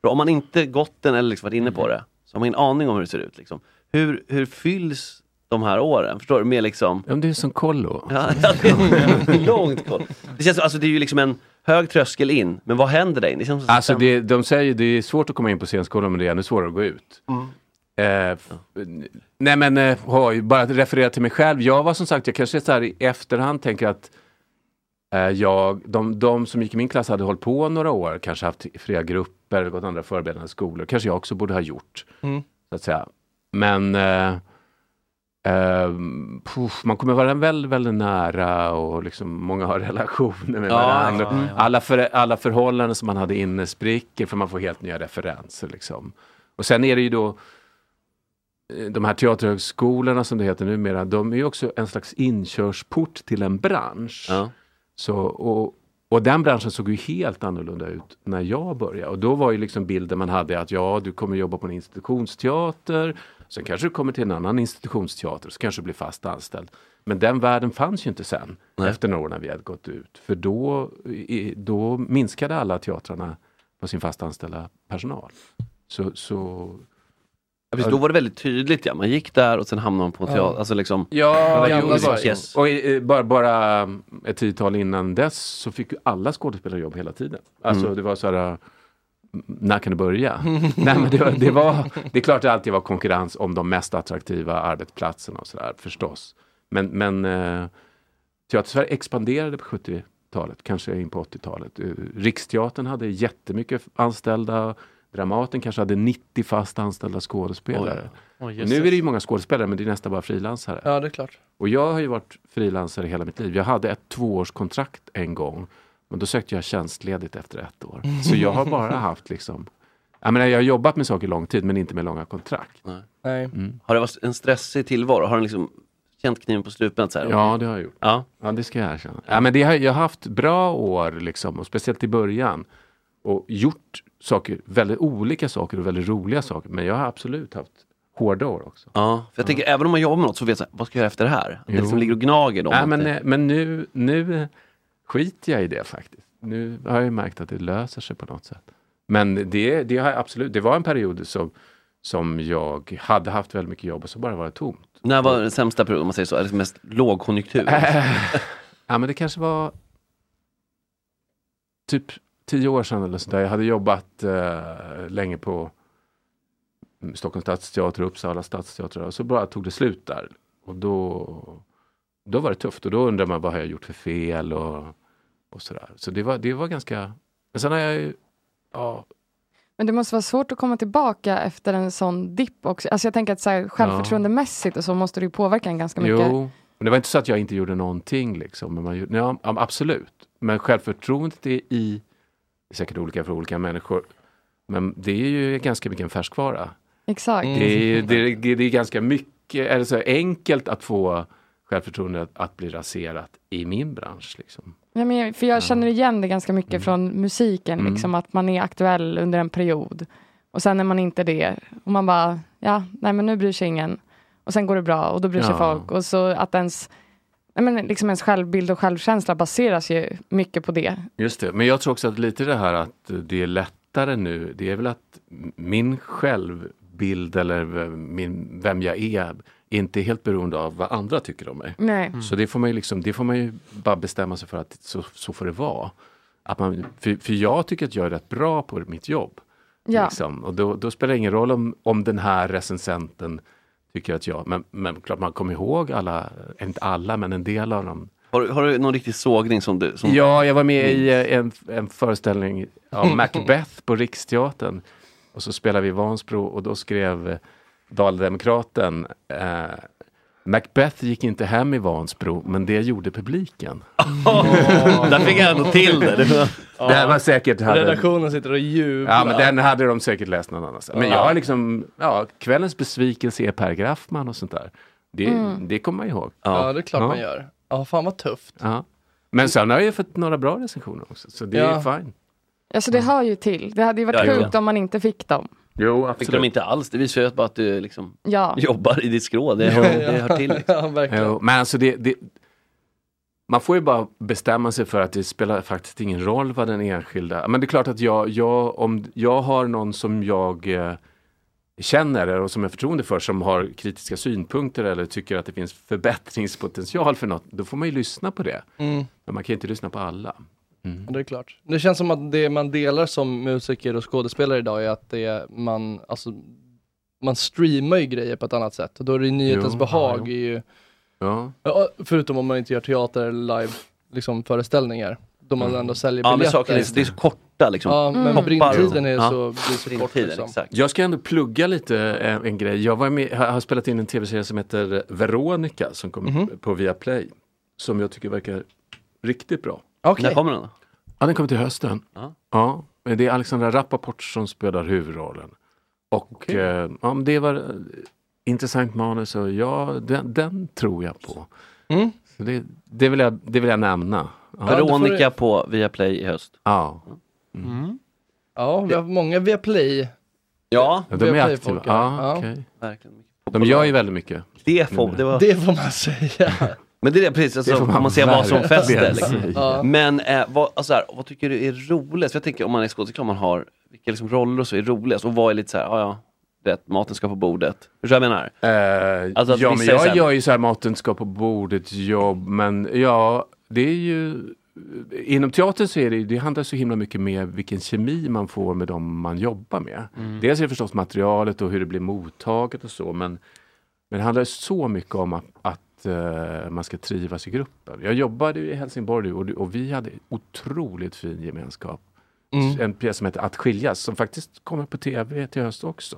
bra. Om man inte gått den eller liksom varit inne på det, så har man ingen aning om hur det ser ut. Liksom. Hur, hur fylls de här åren? Förstår du? Med liksom... Ja, det är som kollo. Ja, ja, det är långt koll. Det känns alltså det är ju liksom en hög tröskel in, men vad händer där inne? Det Alltså det, de säger det är svårt att komma in på scenskolan men det är ännu svårare att gå ut. Mm. Eh, f- nej men eh, oj, bara referera till mig själv. Jag var som sagt, jag kanske så här i efterhand tänker att jag, de, de som gick i min klass hade hållit på några år, kanske haft fria grupper, gått andra förberedande skolor. Kanske jag också borde ha gjort. Mm. Så att säga. Men eh, eh, puff, man kommer vara väldigt, väldigt nära och liksom många har relationer med Ja, varandra. ja, ja. Alla, för, alla förhållanden som man hade inne spricker för man får helt nya referenser. Liksom. Och sen är det ju då eh, de här teaterhögskolorna som det heter numera, de är ju också en slags inkörsport till en bransch. Så, och, och den branschen såg ju helt annorlunda ut när jag började. Och då var ju liksom bilden man hade att ja, du kommer jobba på en institutionsteater, sen kanske du kommer till en annan institutionsteater, så kanske du blir fast anställd. Men den världen fanns ju inte sen, efter några år när vi hade gått ut. För då, då minskade alla teatrarna på sin fast anställda personal. Så, så Ja, precis, då var det väldigt tydligt ja, man gick där och sen hamnade man på en Ja. teater. Alltså liksom, Ja, jo, var, det var, yes. och eh, bara, bara ett tiotal innan dess så fick ju alla skådespelare jobb hela tiden. Alltså Mm. det var så här, mm, när kan det börja? Nej men det, var, det, var, det är klart det alltid var konkurrens om de mest attraktiva arbetsplatserna och sådär förstås. Men, men eh, Teatersverige expanderade på 70-talet, kanske in på 80-talet. Eh, Riksteatern hade jättemycket anställda, Dramaten kanske hade 90 fast anställda skådespelare. Och jösses. nu är det ju många skådespelare men det är nästan bara frilansare. Ja, det är klart. Och jag har ju varit frilansare hela mitt liv. Jag hade ett tvåårskontrakt en gång. Men då sökte jag tjänstledigt efter ett år. Så jag har bara haft liksom jag, menar, jag har jobbat med saker lång tid men inte med långa kontrakt. Nej. Mm. Har det varit en stressig tillvaro? Har du liksom känt kniven på strupen? Så här, Ja, det har jag gjort. Ja. Ja, det ska jag erkänna. Ja, men det har, jag har haft bra år, liksom, och speciellt i början. Och gjort saker, väldigt olika saker och väldigt roliga saker. Men jag har absolut haft hårda år också. Ja, för jag tänker även om man jobbar med något så vet jag vad ska jag göra efter det här? Att Det Jo. liksom ligger och gnager att men, det- men nu, nu skiter jag i det faktiskt. Nu har jag ju märkt att det löser sig på något sätt. Men det, det har absolut, det var en period som, som jag hade haft väldigt mycket jobb och så bara var det tomt. När var den sämsta perioden om man säger så? Är det mest lågkonjunktur? Ja men det kanske var typ tio år sedan eller sådär. Jag hade jobbat eh, länge på Stockholms stadsteater och Uppsala stadsteater och så bara tog det slut där. Och då, då var det tufft och då undrar man vad har jag gjort för fel och, och sådär. Så det var, det var ganska... Men sen har jag ju... Ja, Men det måste vara svårt att komma tillbaka efter en sån dipp också. Alltså jag tänker att så här, självförtroendemässigt och så måste det ju påverka en ganska mycket. Jo, men det var inte så att jag inte gjorde någonting liksom. Men man, ja, absolut. Men självförtroendet är i, det är säkert olika för olika människor. Men det är ju ganska mycket en färskvara. Exakt. Det, är, det, det är ganska mycket, eller så enkelt att få självförtroendet att bli raserat i min bransch. Liksom. Ja, men jag- för jag känner igen det ganska mycket från musiken, Mm. liksom att man är aktuell under en period. Och sen är man inte det. Och man bara, ja, nej men nu bryr sig ingen. Och sen går det bra och då bryr sig Ja. folk. Och så att ens, men liksom ens självbild och självkänsla baseras ju mycket på det. Just det, men jag tror också att lite det här att det är lättare nu, det är väl att min självbild eller min, vem jag är inte är helt beroende av vad andra tycker om mig. Nej. Mm. Så det får man ju liksom, det får man ju bara bestämma sig för att så, så får det vara. Att man, för, för jag tycker att jag är rätt bra på mitt jobb. Ja. Liksom. Och då, då spelar det ingen roll om, om den här recensenten tycker att jag, men, men klart man kommer ihåg alla, inte alla, men en del av de Har, du- har du någon riktig sågning som du... Som Ja, jag var med i eh, en, en föreställning av Macbeth på Riksteatern. Och så spelade vi Vansbro och då skrev Dala-Demokraten eh, Macbeth gick inte hem i Vansbro, men det gjorde publiken. Där fick jag ändå till det. det var... Det här var säkert... Hade... Redaktionen sitter och jublar. Ja, men den hade de säkert läst någon annanstans. Men Ja. jag har liksom, ja, kvällens besvikelse är Per Graffman och sånt där. Det, Mm. det kommer man ihåg. Ja, det är klart Ja. man gör. Ja, fan vad tufft. Ja. Men sen har jag fått några bra recensioner också, så det Ja. är fine. Alltså det hör ju till. Det hade ju varit Ja, sjukt ja. om man inte fick dem. Jo, Fick de inte alls. Det visar ju bara att du liksom Ja. jobbar i ditt skrå. Det, hör, det hör till. Liksom. ja. Jo, men alltså det, det, man får ju bara bestämma sig för att det spelar faktiskt ingen roll vad den enskilda... Men det är klart att jag, jag om jag har någon som jag eh, känner och som jag har förtroende för som har kritiska synpunkter eller tycker att det finns förbättringspotential för något, då får man ju lyssna på det. Mm. Men man kan inte lyssna på alla. Det är klart. Det känns som att det man delar som musiker och skådespelare idag är att det är man, alltså, man streamar ju grejer på ett annat sätt. Och då är det nyhetens Jo, behag ja, ju, Ja. ja, förutom om man inte gör teater eller live, liksom föreställningar. Då man ändå säljer Ja, men biljetter. saker är, det är så korta liksom. Ja, men Poppar brintiden är så, blir så kort liksom. exakt. Jag ska ändå plugga lite eh, en grej. Jag var med, har har spelat in en tv-serie som heter Veronica som kommer Mhm. på Viaplay. Som jag tycker verkar riktigt bra. Okej. När kommer den då? Ja, den kommer till hösten. Ja. Ja, men det är Alexandra Rappaport som spelar huvudrollen. Och eh, ja, men det var eh, intressant manus och ja, den, den tror jag på. Mm. Så det, det, vill jag, det vill jag nämna. Ja. Veronica på Viaplay i höst. Ja. Ja, vi har många via Play. Ja, de är Viaplay aktiva. Ja, verkligen. De gör ju väldigt mycket. Det får, det var... Det får man säga. Men det är det precis, alltså, Det man om man ser vad som fäster. Liksom. Ja. Men eh, vad, alltså, här, vad tycker du är roligast? För jag tänker om man är skådespelare, man har vilka liksom, roller och så är roligast och vad är lite så här, ja ja, rätt, maten ska på bordet. Förstår du vad jag menar? Eh, Alltså ja, men är jag här- gör ju så här maten ska på bordet jobb, men ja, det är ju Inom teatern så är det, det handlar så himla mycket med vilken kemi man får med dem man jobbar med. Mm. Dels är det förstås materialet och hur det blir mottaget och så, men, men det handlar så mycket om att, att eh, man ska trivas i gruppen. Jag jobbade i Helsingborg och, och vi hade otroligt fin gemenskap. Mm. En pjäs som heter Att skiljas, som faktiskt kommer på tv till höst också.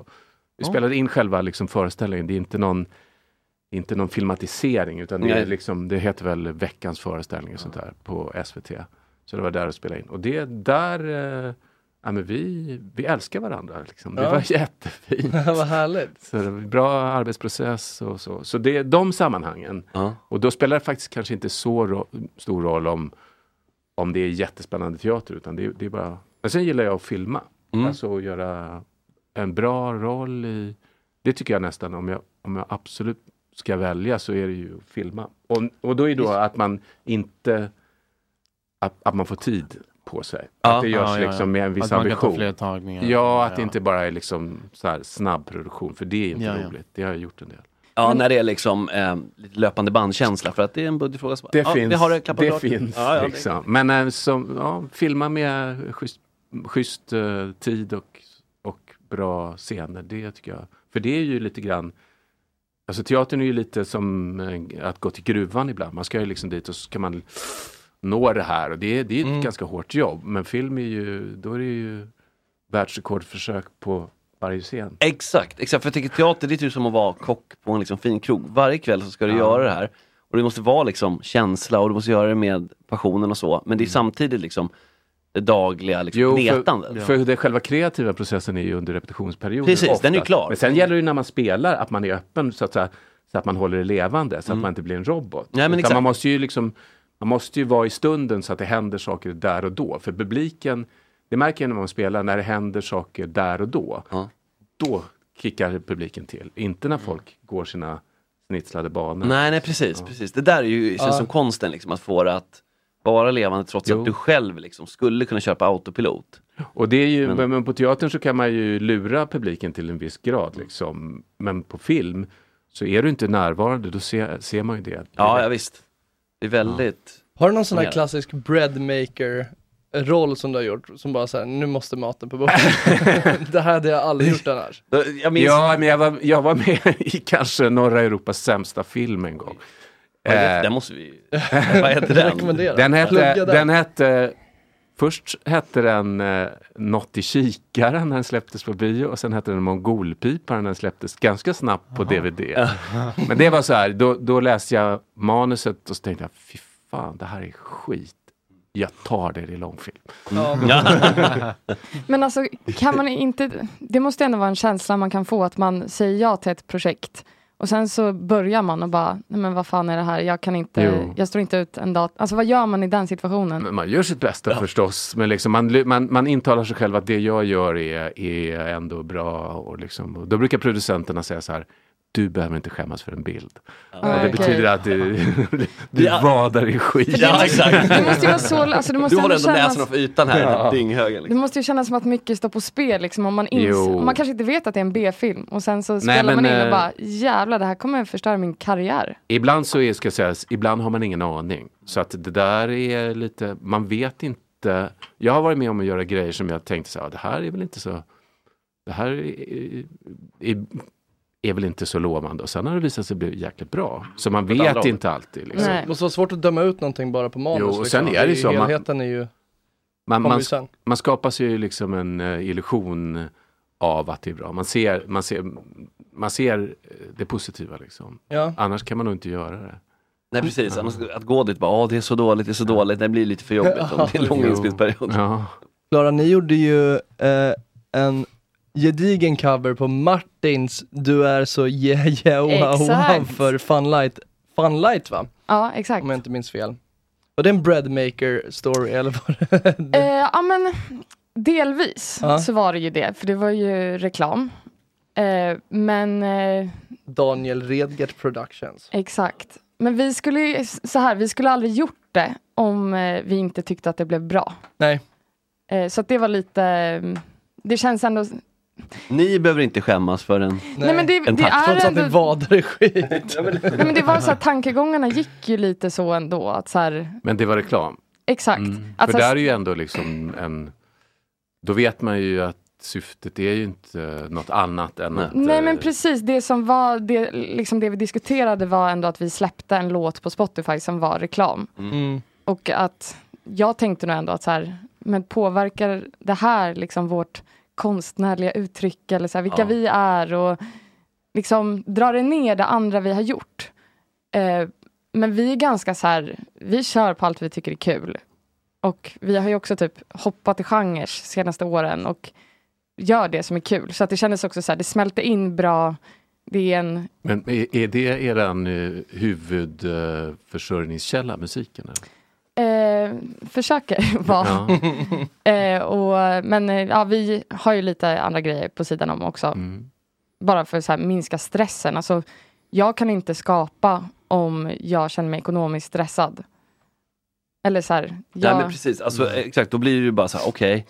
Vi Ja. spelade in själva liksom föreställningen, det är inte någon inte någon filmatisering utan det, är liksom, det heter väl veckans föreställning och sånt där på SVT. Så det var där att spela in. Och det där, eh, ja men vi, vi älskar varandra liksom. Det Ja. var jättefint. Vad härligt. Så det var en bra arbetsprocess och så. Så det är de sammanhangen. Ja. Och då spelar det faktiskt kanske inte så ro- stor roll om, om det är jättespännande teater utan det, det är bara... Men sen gillar jag att filma. Mm. Alltså att göra en bra roll i... Det tycker jag nästan om jag, om jag absolut ska välja så är det ju att filma. Och, och då är det då att man inte... Att, att man får tid på sig. Ja. Att det görs Ja, ja, ja. liksom med en viss Att man kan ta ambition. fler tagningar. Ja, att Ja. det inte bara är liksom så här snabb produktion. För det är inte Ja, ja. roligt. Det har jag gjort en del. Ja, när det är liksom eh, löpande bandkänsla för att det är en budgetfråga. som bara, Det ja, finns. Vi har det det finns Ja, ja, det- liksom. Men äh, som, ja, filma med schysst, schysst eh, tid och, och bra scener. Det tycker jag. För det är ju lite grann Alltså teatern är ju lite som eh, att gå till gruvan ibland. Man ska ju liksom dit och så ska man nå det här. Och det, är- det är ett Mm. ganska hårt jobb. Men film är ju, då är det ju världsrekordförsök på varje scen. Exakt, exakt. För jag tänker teater det är typ som att vara kock på en liksom fin krog. Varje kväll så ska du Ja. göra det här. Och det måste vara liksom känsla och du måste göra det med passionen och så. Men det är samtidigt liksom det dagliga liksom, Jo, gnetandet. för, för den själva kreativa processen är ju under repetitionsperioden. Precis, den är ju klar. Men sen gäller det ju när man spelar att man är öppen så att, så att man håller det levande, så att man inte blir en robot. Nej, men man måste ju liksom man måste ju vara i stunden så att det händer saker där och då. För publiken, det märker jag när man spelar, när det händer saker där och då. Då kickar publiken till. Inte när folk går sina snitslade banor. Nej, nej precis, precis. Det där är ju, känns Ja. som konsten, liksom, att få det att vara levande trots Jo. att du själv liksom, skulle kunna köpa autopilot. Och det är ju, men, men på teatern så kan man ju lura publiken till en viss grad. Liksom. Men på film så är du inte närvarande, då ser, ser man ju det. Ja, ja visst. Det är väldigt... Har du någon sån här klassisk breadmaker roll som du har gjort, som bara såhär, nu måste maten på bordet. det här hade jag aldrig gjort annars. Jag minns... Ja, men jag var, jag var med i kanske norra Europas sämsta film en gång. Vad? Eh, Den måste vi... Vad heter den? Rekommendera. Den hette, den hette Först hette den eh, Något i kikaren när den släpptes på bio och sen hette den Mongolpiparen när den släpptes ganska snabbt på DVD. Men det var så här, då, då läste jag manuset och så tänkte jag, fy fan det här är skit. Jag tar det i långfilm. Men alltså kan man inte, det måste ändå vara en känsla man kan få att man säger ja till ett projekt och sen så börjar man och bara, nej men vad fan är det här, jag kan inte, Jo. jag står inte ut en dag. Alltså vad gör man i den situationen? Men Man gör sitt bästa förstås, men liksom man, man, man intalar sig själv att det jag gör är, är ändå bra. Och liksom, och då brukar producenterna säga så här, du behöver inte skämmas för en bild. och det okej. betyder att du, du Ja. vadar i skit. Ja, exakt. Det måste ju vara så, alltså det måste Du håller ändå kännas, näsan för ytan här, Ja. dynghögen. det Liksom. måste ju kännas som att mycket står på spel liksom om man, ins- om man kanske inte vet att det är en B-film och sen så Nej, spelar man men, in och eh, bara, jävlar det här kommer förstöra min karriär. Ibland så är, ska jag säga, ibland har man ingen aning. Så att det där är lite, man vet inte. Jag har varit med om att göra grejer som jag tänkte så här, det här är väl inte så, det här är, är, är väl inte så lovande. Och sen har det visat sig bli jäkligt bra. Så man andra vet inte alltid. Liksom. Det måste vara svårt att döma ut någonting bara på manus. Jo, och sen är det så, man- Helheten är ju... Man, man, man skapar sig ju liksom en eh, illusion av att det är bra. Man ser, man ser, man ser eh, det positiva liksom. Ja. Annars kan man nog inte göra det. Nej precis, annars, att gå dit bara, det är så dåligt, det är så dåligt, det blir lite för jobbigt om det är en lång inspelningsperiod. Ja. Klara, ni gjorde ju eh, en gedigen cover på Martins Du är så yeah yeah wow wow för Funlight, Funlight va? Ja, exakt. Om jag inte minns fel. Och det en breadmaker story eller vad det Eh, ja men delvis Ja. så var det ju det, för det var ju reklam. Eh, men eh, Daniel Redgert Productions. exakt. Men vi skulle ju, så här, vi skulle aldrig gjort det om eh, vi inte tyckte att det blev bra. Nej. Eh, så att det var lite, mm, det känns ändå, Ni behöver inte skämmas för en, Nej, men det- en det tack. är Trots att vadar i skit. nej, men det var så här, tankegångarna gick ju lite så ändå. Att så här, Men det var reklam. exakt. Mm. Att För där är ju ändå liksom en, då vet man ju att syftet är ju inte något annat än att Nej men eh, precis, det som var, det, liksom det vi diskuterade var ändå att vi släppte en låt på Spotify som var reklam. Mm. Och att jag tänkte nog ändå att så här, men påverkar det här liksom vårt konstnärliga uttryck eller så här, vilka Ja. vi är och liksom drar det ner det andra vi har gjort. Eh, men vi är ganska så här, vi kör på allt vi tycker är kul. Och vi har ju också typ hoppat i genrer senaste åren och gör det som är kul. Så att det kändes också så här, det smälter in bra. Det är en, Men är, är det eran uh, huvudförsörjningskälla, musiken? Eller? Försöker vara. eh, och, men eh, ja, vi har ju lite andra grejer på sidan om också. Mm. Bara för att minska stressen. Alltså, jag kan inte skapa om jag känner mig ekonomiskt stressad. Eller så här, Nej jag, men precis, alltså, exakt, då blir det ju bara så här, okej.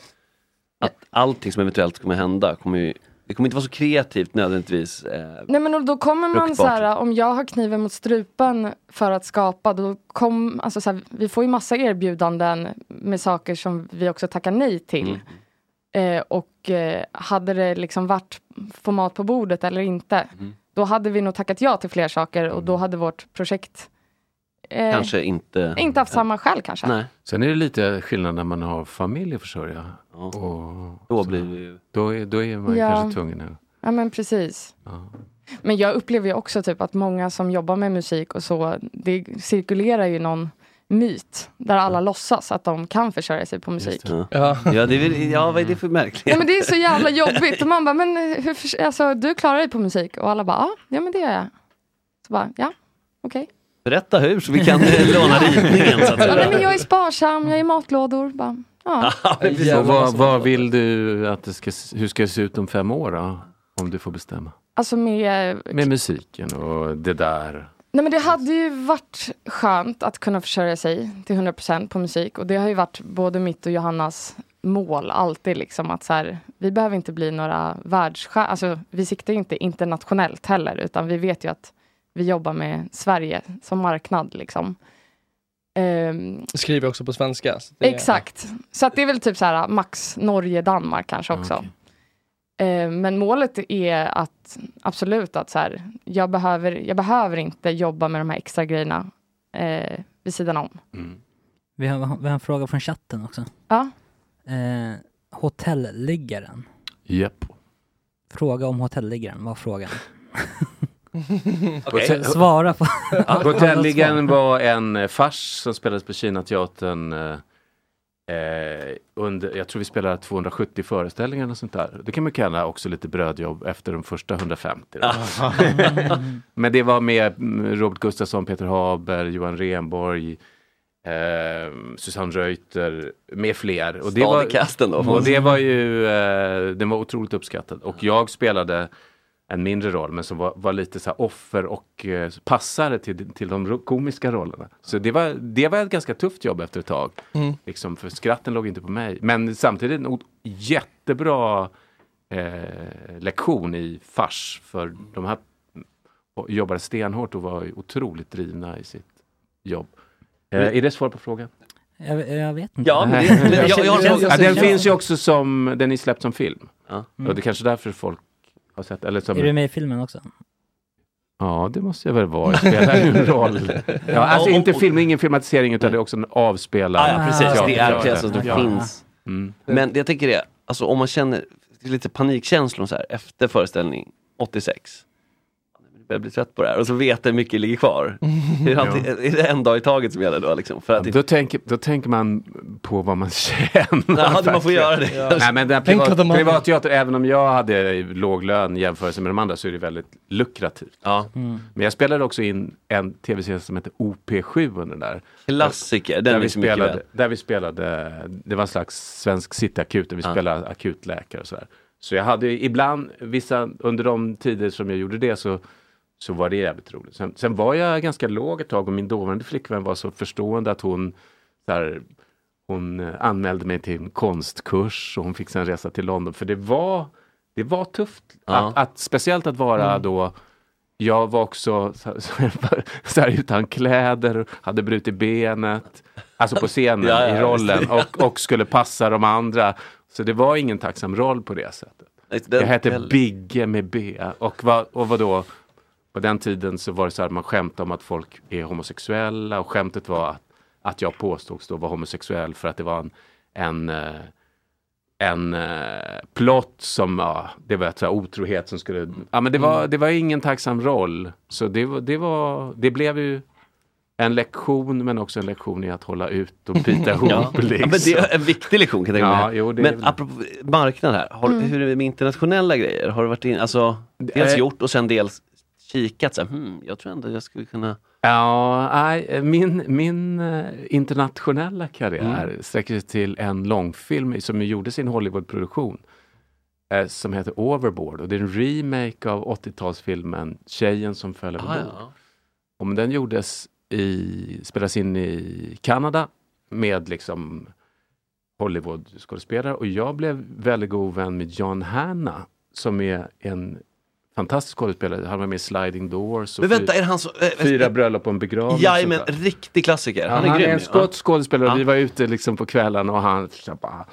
att allting som eventuellt kommer hända kommer ju, det kommer inte vara så kreativt nödvändigtvis. Eh, Nej men då kommer man Fruktbart. så här, om jag har kniven mot strupen för att skapa, då kom, alltså så här, vi får ju massa erbjudanden med saker som vi också tackar nej till. Mm. Eh, och eh, hade det liksom varit format på bordet eller inte, Mm. då hade vi nog tackat ja till fler saker och då hade vårt projekt Kanske inte. inte haft samma skäl kanske. Nej. Sen är det lite skillnad när man har familj att försörja. Och, då blir det ju... Då är, då är man Ja. kanske tvungen att... Ja men precis. Ja. Men jag upplever ju också typ att många som jobbar med musik och så, det cirkulerar ju någon myt där alla låtsas att de kan försörja sig på musik. Ja. Ja. ja, det är väl, ja, vad är det för märkligt? Nej men det är så jävla jobbigt och man bara, men hur, alltså, du klarar dig på musik och alla bara, ja, ja men det gör jag. Så bara, ja, okej. Berätta hur så vi kan eh, låna ritningen så att Ja, nej, men jag är sparsam, jag är matlådor. Bara, ja. Och vad, vad vill du att det ska, hur ska det se ut om fem år då? Om du får bestämma. Alltså med, Med musiken och det där. nej men det hade ju varit skönt att kunna försörja sig till 100% på musik och det har ju varit både mitt och Johannas mål alltid liksom att så här, vi behöver inte bli några världsstjärnor, alltså vi siktar ju inte internationellt heller utan vi vet ju att vi jobbar med Sverige som marknad liksom. Ehm, Det skriver också på svenska. så det är- Exakt. Så att det är väl typ så här max Norge, Danmark kanske också. Eh, Men målet är att absolut att så här, jag behöver, jag behöver inte jobba med de här extra grejerna eh, vid sidan om. Vi har, vi har en fråga från chatten också. Ja. Eh, hotelliggaren. Japp. Fråga om hotelliggaren var frågan. Hotell- Svara på... Hotelliggaren var en eh, fars som spelades på Kinateatern eh, eh, under, jag tror vi spelade 270 föreställningar och sånt där. Det kan man kalla också lite brödjobb efter de första 150. Då. Men det var med mm, Robert Gustafsson, Peter Haber, Johan Renborg, eh, Susanne Reuter med fler. Och det var, och det var ju, eh, den var otroligt uppskattad. Och jag spelade en mindre roll men som var, var lite så här offer och eh, passare till, till de komiska rollerna. Så det var, det var ett ganska tufft jobb efter ett tag. Mm. Liksom, för skratten låg inte på mig. Men samtidigt en jättebra eh, lektion i fars. För de här jobbade stenhårt och var ju otroligt drivna i sitt jobb. Eh, är det svar på frågan? Jag, jag vet inte. Ja, det, jag, jag, jag, Ja, den finns ju också som, den är släppt som film. Ja. Och det är kanske därför folk har sett, eller som Är du med i filmen också? Ja, det måste jag väl vara. Jag spelar ju en roll. Ja, alltså inte film, ingen filmatisering utan det är också en avspelad Ja, ja precis. teater. Det är pjäsen som Ja. finns. Mm. Men jag tänker det, alltså om man känner lite panikkänslor så här efter föreställning 86. Jag börjar bli trött på det här och så vet hur mycket ligger kvar. Det, alltid, är det en dag i taget som gäller då? Liksom? För att Då tänker, då tänker man på vad man känner. Ja, man får göra det. Ja. Nej, men den privat, privatteater, även om jag hade låg lön i jämförelse med de andra så är det väldigt lukrativt. Ja. Mm. Men jag spelade också in en tv-serie som heter OP7 under där. Klassiker, den där vi, mycket spelade, där vi spelade, det var en slags svensk cityakut där vi Ja. spelade akutläkare och sådär. Så jag hade ibland, vissa, under de tider som jag gjorde det så, så var det jävligt roligt. Sen, sen var jag ganska låg ett tag och min dåvarande flickvän var så förstående att hon så här, hon eh, anmälde mig till en konstkurs och hon fick sen resa till London. För det var, det var tufft. Ja. Att, att, speciellt att vara Mm. då jag var också så, så, här utan kläder, hade brutit benet, alltså på scenen Ja, ja, i rollen och, och skulle passa de andra. Så det var ingen tacksam roll på det sättet. Den- jag hette Bigge med B och, vad, och vadå? På den tiden så var det så här man skämtade om att folk är homosexuella och skämtet var att, att jag påstods då vara homosexuell för att det var en, en eh, en eh, plott som, ja, det var så här, otrohet som skulle, ja men det var, Mm. det var ingen tacksam roll. Så det, var- det var, det blev ju en lektion men också en lektion i att hålla ut och bita ihop. Ja. liksom. ja, men det är en viktig lektion kan jag tänka Ja, mig. jo, det är men apropå marknad här, har, Mm. hur är det med internationella grejer? Har du varit in, alltså dels Eh. gjort och sen dels kikat så här, hmm, jag tror ändå jag skulle kunna Ja, nej, min, min eh, internationella karriär Mm. sträcker sig till en långfilm som gjordes i en Hollywoodproduktion eh, som heter Overboard och det är en remake av 80-talsfilmen Tjejen som föll över Ah, ja. Och den gjordes i, spelas in i Kanada med liksom Hollywood-skådespelare och jag blev väldigt god vän med John Hanna som är en fantastisk skådespelare. Han var med i Sliding Doors och Men vänta, fy- är det han som... äh, Fyra bröllop och en begravning. Jajamän, riktig klassiker. Ja, Han är han grym är en skotsk skådespelare och vi var ute liksom på kvällen och han bara,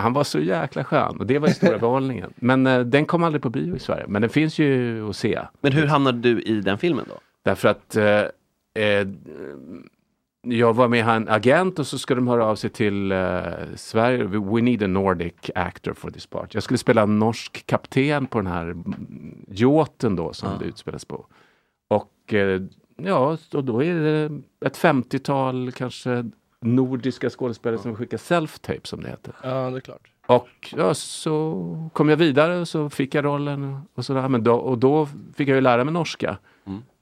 han var så jäkla skön och det var ju stora behållningen. Men eh, den kom aldrig på bio i Sverige, men den finns ju att se. Men hur hamnade du i den filmen då? Därför att eh, eh, jag var med en agent och så skulle de höra av sig till eh, Sverige. We need a Nordic actor for this part. Jag skulle spela norsk kapten på den här mm, yachten då som det utspelas på. Och eh, ja, och då är det ett 50-tal kanske nordiska skådespelare som skickar self-tape som det heter. Ja, det är klart. Och ja, så kom jag vidare och så fick jag rollen och sådär. Men då, och då fick jag ju lära mig norska.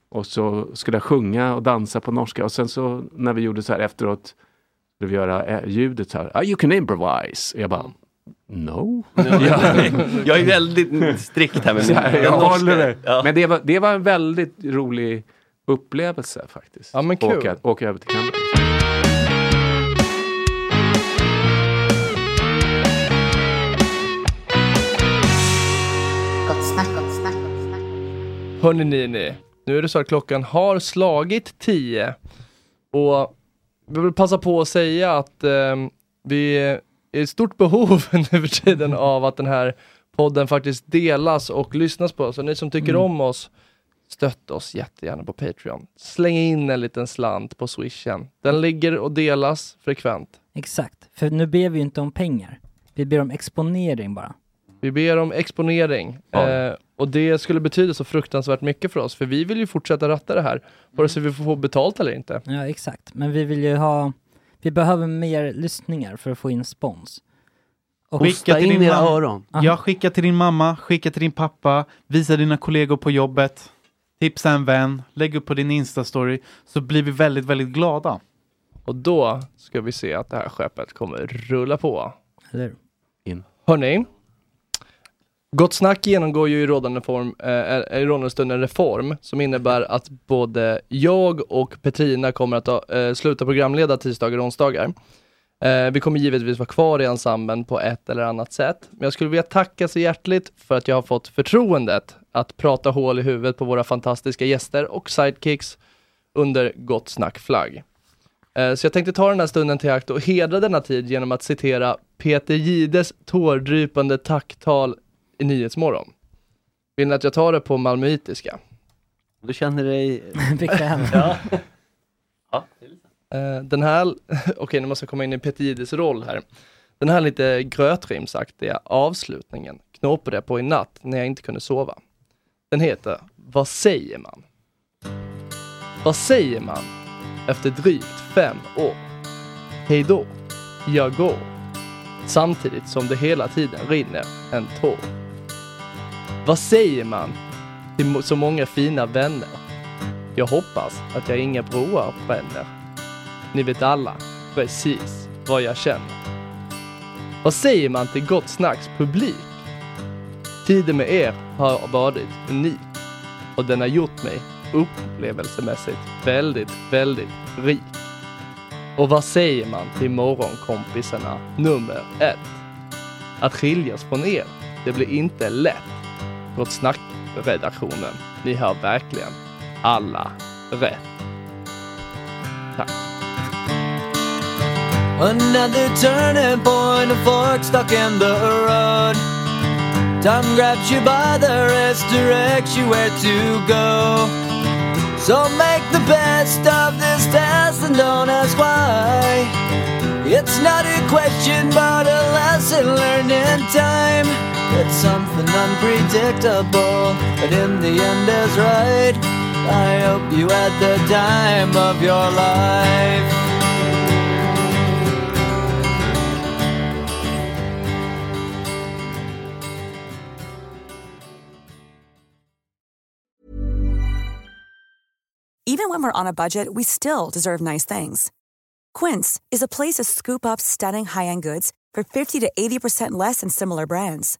Och så skulle jag sjunga och dansa på norska. Och sen så när vi gjorde så här efteråt, skulle vi göra eh, ljudet så här, ah, you can improvise. Och jag bara, no. Jag är väldigt strikt här med Så här, min- jag håller det. Ja. Men det var, det var en väldigt rolig upplevelse faktiskt. Ja, men kul. Åka, åka över till Kanada. Gott snack, gott snack, gott snack. Hörni ni, ni, nu är det så att klockan har slagit 10 och vi vill passa på att säga att ehm, vi är i stort behov nu för tiden av att den här podden faktiskt delas och lyssnas på. Så ni som tycker Mm. om oss, stötta oss jättegärna på Patreon. Släng in en liten slant på swishen. Den ligger och delas frekvent. Exakt, för nu ber vi ju inte om pengar. Vi ber om exponering bara. Vi ber om exponering. Eh, och det skulle betyda så fruktansvärt mycket för oss, för vi vill ju fortsätta ratta det här, vare sig vi får betalt eller inte. Ja, exakt. Men vi vill ju ha, vi behöver mer lyssningar för att få in spons. Och Skicka till din mamma. Aha. Ja, skicka till din mamma, skicka till din pappa, visa dina kollegor på jobbet, tipsa en vän, lägg upp på din Insta-story, så blir vi väldigt, väldigt glada. Och då ska vi se att det här skeppet kommer rulla på. Eller In. Hörni, Gott Snack genomgår ju i rådande, form, eh, i rådande stund en reform som innebär att både jag och Petrina kommer att eh, sluta programleda tisdagar och onsdagar. Eh, vi kommer givetvis vara kvar i ensemblen på ett eller annat sätt. Men jag skulle vilja tacka så hjärtligt för att jag har fått förtroendet att prata hål i huvudet på våra fantastiska gäster och sidekicks under Gott Snack-flagg. Eh, Så jag tänkte ta den här stunden till akt och hedra denna tid genom att citera Peter Gides tårdrypande tacktal i Nyhetsmorgon. Vill ni att jag tar det på malmöitiska? Du känner dig... Bekväm. ja. Eh, Den här, okej nu måste jag komma in i Peter Gides roll här. Den här lite grötrimsaktiga avslutningen knåpade jag på i natt när jag inte kunde sova. Den heter Vad säger man? Vad säger man efter drygt fem år? Hej då, jag går. Samtidigt som det hela tiden rinner en tår. Vad säger man till så många fina vänner? Jag hoppas att jag inga broar bränner. Ni vet alla precis vad jag känner. Vad säger man till Gott Snacks publik? Tiden med er har varit unik och den har gjort mig upplevelsemässigt väldigt, väldigt rik. Och vad säger man till morgonkompisarna nummer ett? Att skiljas från er, det blir inte lätt. Gott Snack-redaktionen, ni har verkligen alla rätt. Tack. Another turning point, a fork stuck in the road. Time grabs you by the wrist, directs you where to go. So make the best of this test and don't ask why. It's not a question, but a lesson learned in time. It's something unpredictable, but in the end is right. I hope you had the time of your life. Even when we're on a budget, we still deserve nice things. Quince is a place to scoop up stunning high-end goods for 50 to 80% less than similar brands.